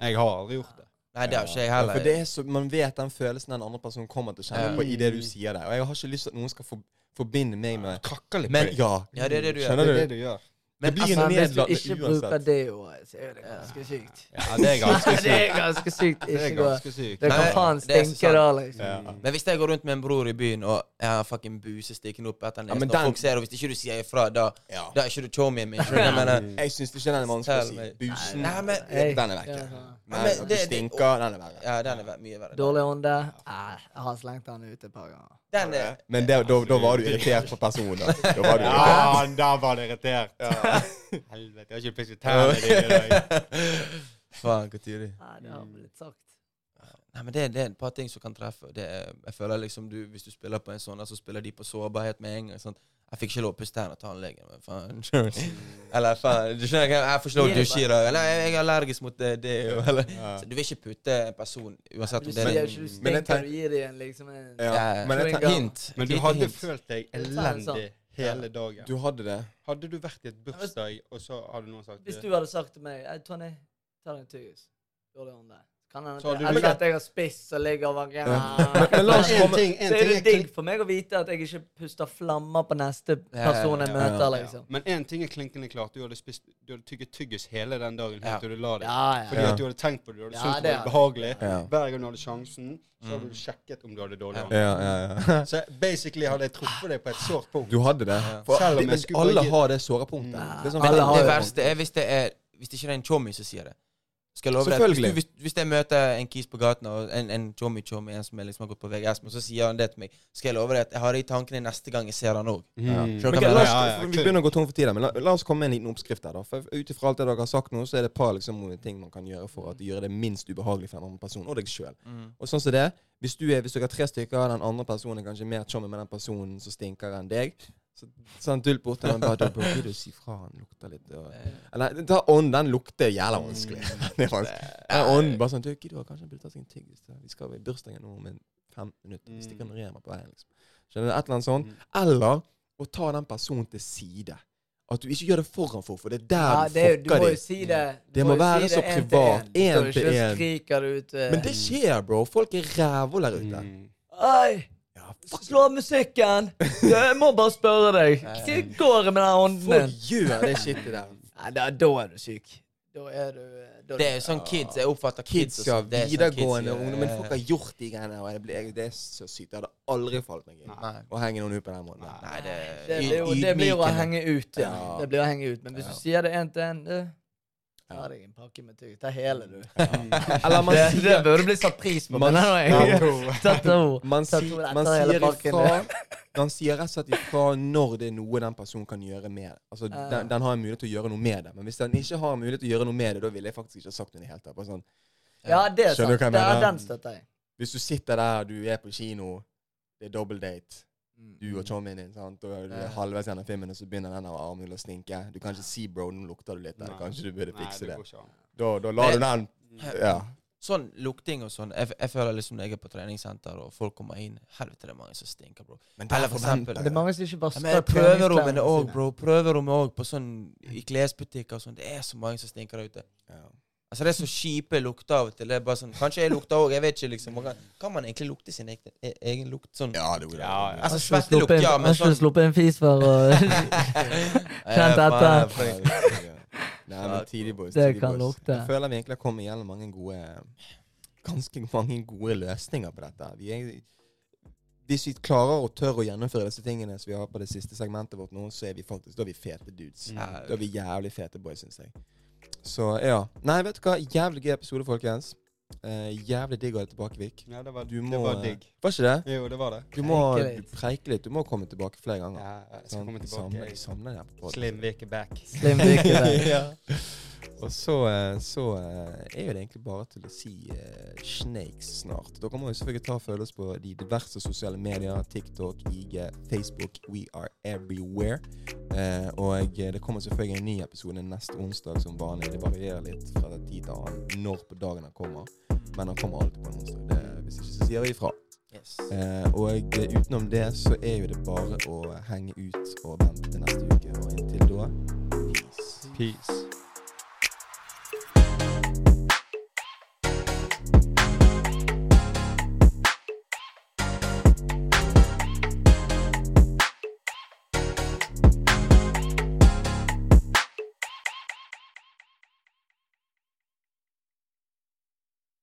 Jeg har aldri gjort det. Nei, det har ikke jeg Ja, heller. for det er så, Man vet den følelsen den andre personen kommer til å kjenne Ja. på i det du sier der. Og jeg har ikke lyst til at noen skal for, forbinde meg med Kakker litt Men- Ja. Ja, det er det du gjør. Skjønner Det er det du gjør. Det blir Men noe hvis du ikke bruker deo, så er det ganske sykt. Ja, det er ganske det er ganske sykt. Det er ganske sykt. Det kan faen stinke da, liksom. Ja. Men hvis jeg går rundt med en bror i byen, og jeg har fucking buse stikkende opp etter Ja, nesen, men og folk ser og hvis ikke du sier ifra, da, Ja. da er ikke du chomien min. Jeg? Jeg syns ikke den er vanskelig å si. Busen, Nei, men- den er vekk. Ja. Men Men du stinker, den er verre. Ja, den er mye verre. Dårlig ånde. Jeg har slengt den ut et par ganger. Den er Men det, da, da var du irritert på personen. Da, da var du irritert. Ja, da var det irritert. Helvete, jeg har ikke pusset tennene dine i dag. Faen, hvor tidlig. Nei, det har blitt sagt. Nei, men det, det er et par ting som kan treffe. Det er, jeg føler liksom du, Hvis du spiller på en sånn, så spiller de på sårbarhet med en gang. Sant? Jeg fikk ikke lov å pusse tennene til tannlegen. men faen. Eller faen, du skjønner ikke, jeg får ikke lov å dusje i dag. Eller jeg er allergisk mot det. det eller. Ja. Så du vil ikke putte en person uansett om det er en Men jeg stinker, tenk- du gir dem liksom en Ja, Ja, men jeg tenker- hint. Men du hadde hint. følt deg elendig hele dagen. Du hadde det? Hadde du vært i et bursdag, og så hadde noen sagt Hvis du hadde sagt til meg Tony, ta deg en tyggis. Dårlig ånde. Kan hende jeg- eller at jeg har spiss og ligger oss En ting, en Så er det er digg for meg å vite at jeg ikke puster flammer på neste person jeg møter, liksom. Men én ting er klinkende klart. Du hadde, spist, du hadde tygget tyggis hele den dagen helt til du la deg. Fordi at du hadde tenkt på det, du hadde syntes det det var behagelig. Hver gang du hadde sjansen, så hadde Mm. du sjekket om du hadde dårlig ånde. Ja, ja, ja. Så basically hadde jeg truffet deg på et sårt punkt. Du hadde det? For det- alle har det såre punktet. Det Men det, det verste er hvis det er Hvis det ikke er en tjommi som sier det. Skal jeg love deg, hvis, du, hvis, hvis jeg møter en kis på gaten, og en, en chommy chommy, en som liksom har gått på VGS, og så sier han det til meg, skal jeg love deg at jeg har det i tankene neste gang jeg ser han òg. Mm. Ja. Men oss, Vi begynner å gå tom for tid, men la, la oss komme med en liten oppskrift her. da For Ut ifra alt det dere har sagt nå, så er det et par liksom, ting man kan gjøre for å gjøre det minst ubehagelig for en annen person, og deg sjøl. Mm. Og sånn som det, hvis, du er, hvis dere er tre stykker, og den andre personen er kanskje mer chommy med den personen som stinker enn deg, så sånn dult bort til han bare Bro, burde du si fra? Han lukter litt og, Eller ta ånd. den lukter jævla vanskelig. det er vanskelig. Ånden bare sånn Du, gidder du kanskje burde tatt seg en tyggis? Vi skal i bursdagen nå om en fem minutter. Hvis stikker kan ignorere meg på veien, liksom. Skjønner du? Et eller annet sånt. Mm. Eller å ta den personen til side. At du ikke gjør det foran for, for det er der Ja, du det, er du fucker må dem. jo si det. Det må må være si så en privat, en. En jo til en. eh, Men det skjer, bro. Folk er rævhål der ute. Mm. Oi! Fuck. Slå av musikken! Jeg må bare spørre deg. Hva går det med den ånden Folk din? gjør det shitet der. Nei, da, da er du syk. Da er du eh, da Det er jo sånn kids. Jeg oppfatter kids. Kids og skal sånn. Det er sånn videregående kids ungdom, men folk har gjort de greiene der. og jeg blir- Det er så sykt. Det hadde aldri falt meg inn Nei. å henge noen ut på den måten. Nei, det det blir, jo, det blir jo å henge ut, ja. Ja. Det blir å henge ut. Men hvis Ja. du sier det én til én, Ta Ja. deg en pakke med tygg? Ta hele, du. Eller man sier det burde bli satt pris på. Man- jeg. Man, Ta to man, sier ifra, man sier rett og slett ifra når det er noe den personen kan gjøre med det. Altså, den, den har en mulighet til å gjøre noe med det. Men hvis den ikke har mulighet til å gjøre noe med det, da ville jeg faktisk ikke ha sagt noe i det hele tatt. Sånn, Ja, det er sant. jeg Det er den støtter jeg. hvis du sitter der, du er på kino, det er double date. Du og chommien din, sant? og du er Ja. halvveis gjennom filmen, og så begynner den armhulen å stinke. Du kan ikke si 'bro, nå lukter du litt', der. Kanskje du burde fikse det. Da, da lar du den Mm. Ja. Sånn lukting og sånn. Jeg, jeg føler liksom når jeg er på treningssenter og folk kommer inn Helvete, det er mange som stinker, bro. Men Eller for eksempel- det er mange som ikke bare Ja, men spør prøverommene òg, bro. Prøverommet òg, på sånn i klesbutikker og sånn. Det er så mange som stinker der ute. Ja. Altså Det er så kjipe lukter av og til. Det er bare sånn Kanskje jeg lukter òg, jeg vet ikke, liksom. Man Kan, kan man egentlig lukte sin egen, e- egen lukt sånn? Ja, det går Ja, ja. Altså Har svettelukt, ja, Har men ikke sånn sluppet en fis før og Kjent etter. Nei, men tidlig boys. Det kan boys. lukte. Jeg føler vi egentlig har kommet gjennom mange gode Ganske mange gode løsninger på dette. Vi er, hvis vi klarer og tør å gjennomføre disse tingene som vi har på det siste segmentet vårt nå, så er vi faktisk Da er vi fete dudes. Mm. Da er vi jævlig fete boys, syns jeg. Så ja. Nei, vet du hva. Jævlig gøy episode, folkens. Eh, jævlig digg å ha deg tilbake, Vik. Ja, det var, Du må det var digg. Var ikke det? Jo, det var det. Du må Preike litt. du må komme tilbake flere ganger. Ja, jeg skal Sånn, komme tilbake. Samle, jeg. savner deg. Slim Vik er back. Slim Vicky der. ja. Og så, eh, så eh, er jo det egentlig bare til å si uh, snakes snart. Dere må jo selvfølgelig ta oss på de diverse sosiale medier. TikTok, IG, Facebook. We are everywhere. Uh, og det kommer selvfølgelig en ny episode neste onsdag som vanlig. Det varierer litt fra tid til annen når på dagen den kommer. Men den kommer alltid på en onsdag. Det, hvis ikke så sier vi ifra. Yes. Uh, og utenom det så er jo det bare å henge ut og vente til neste uke. Og inntil da peace. Peace.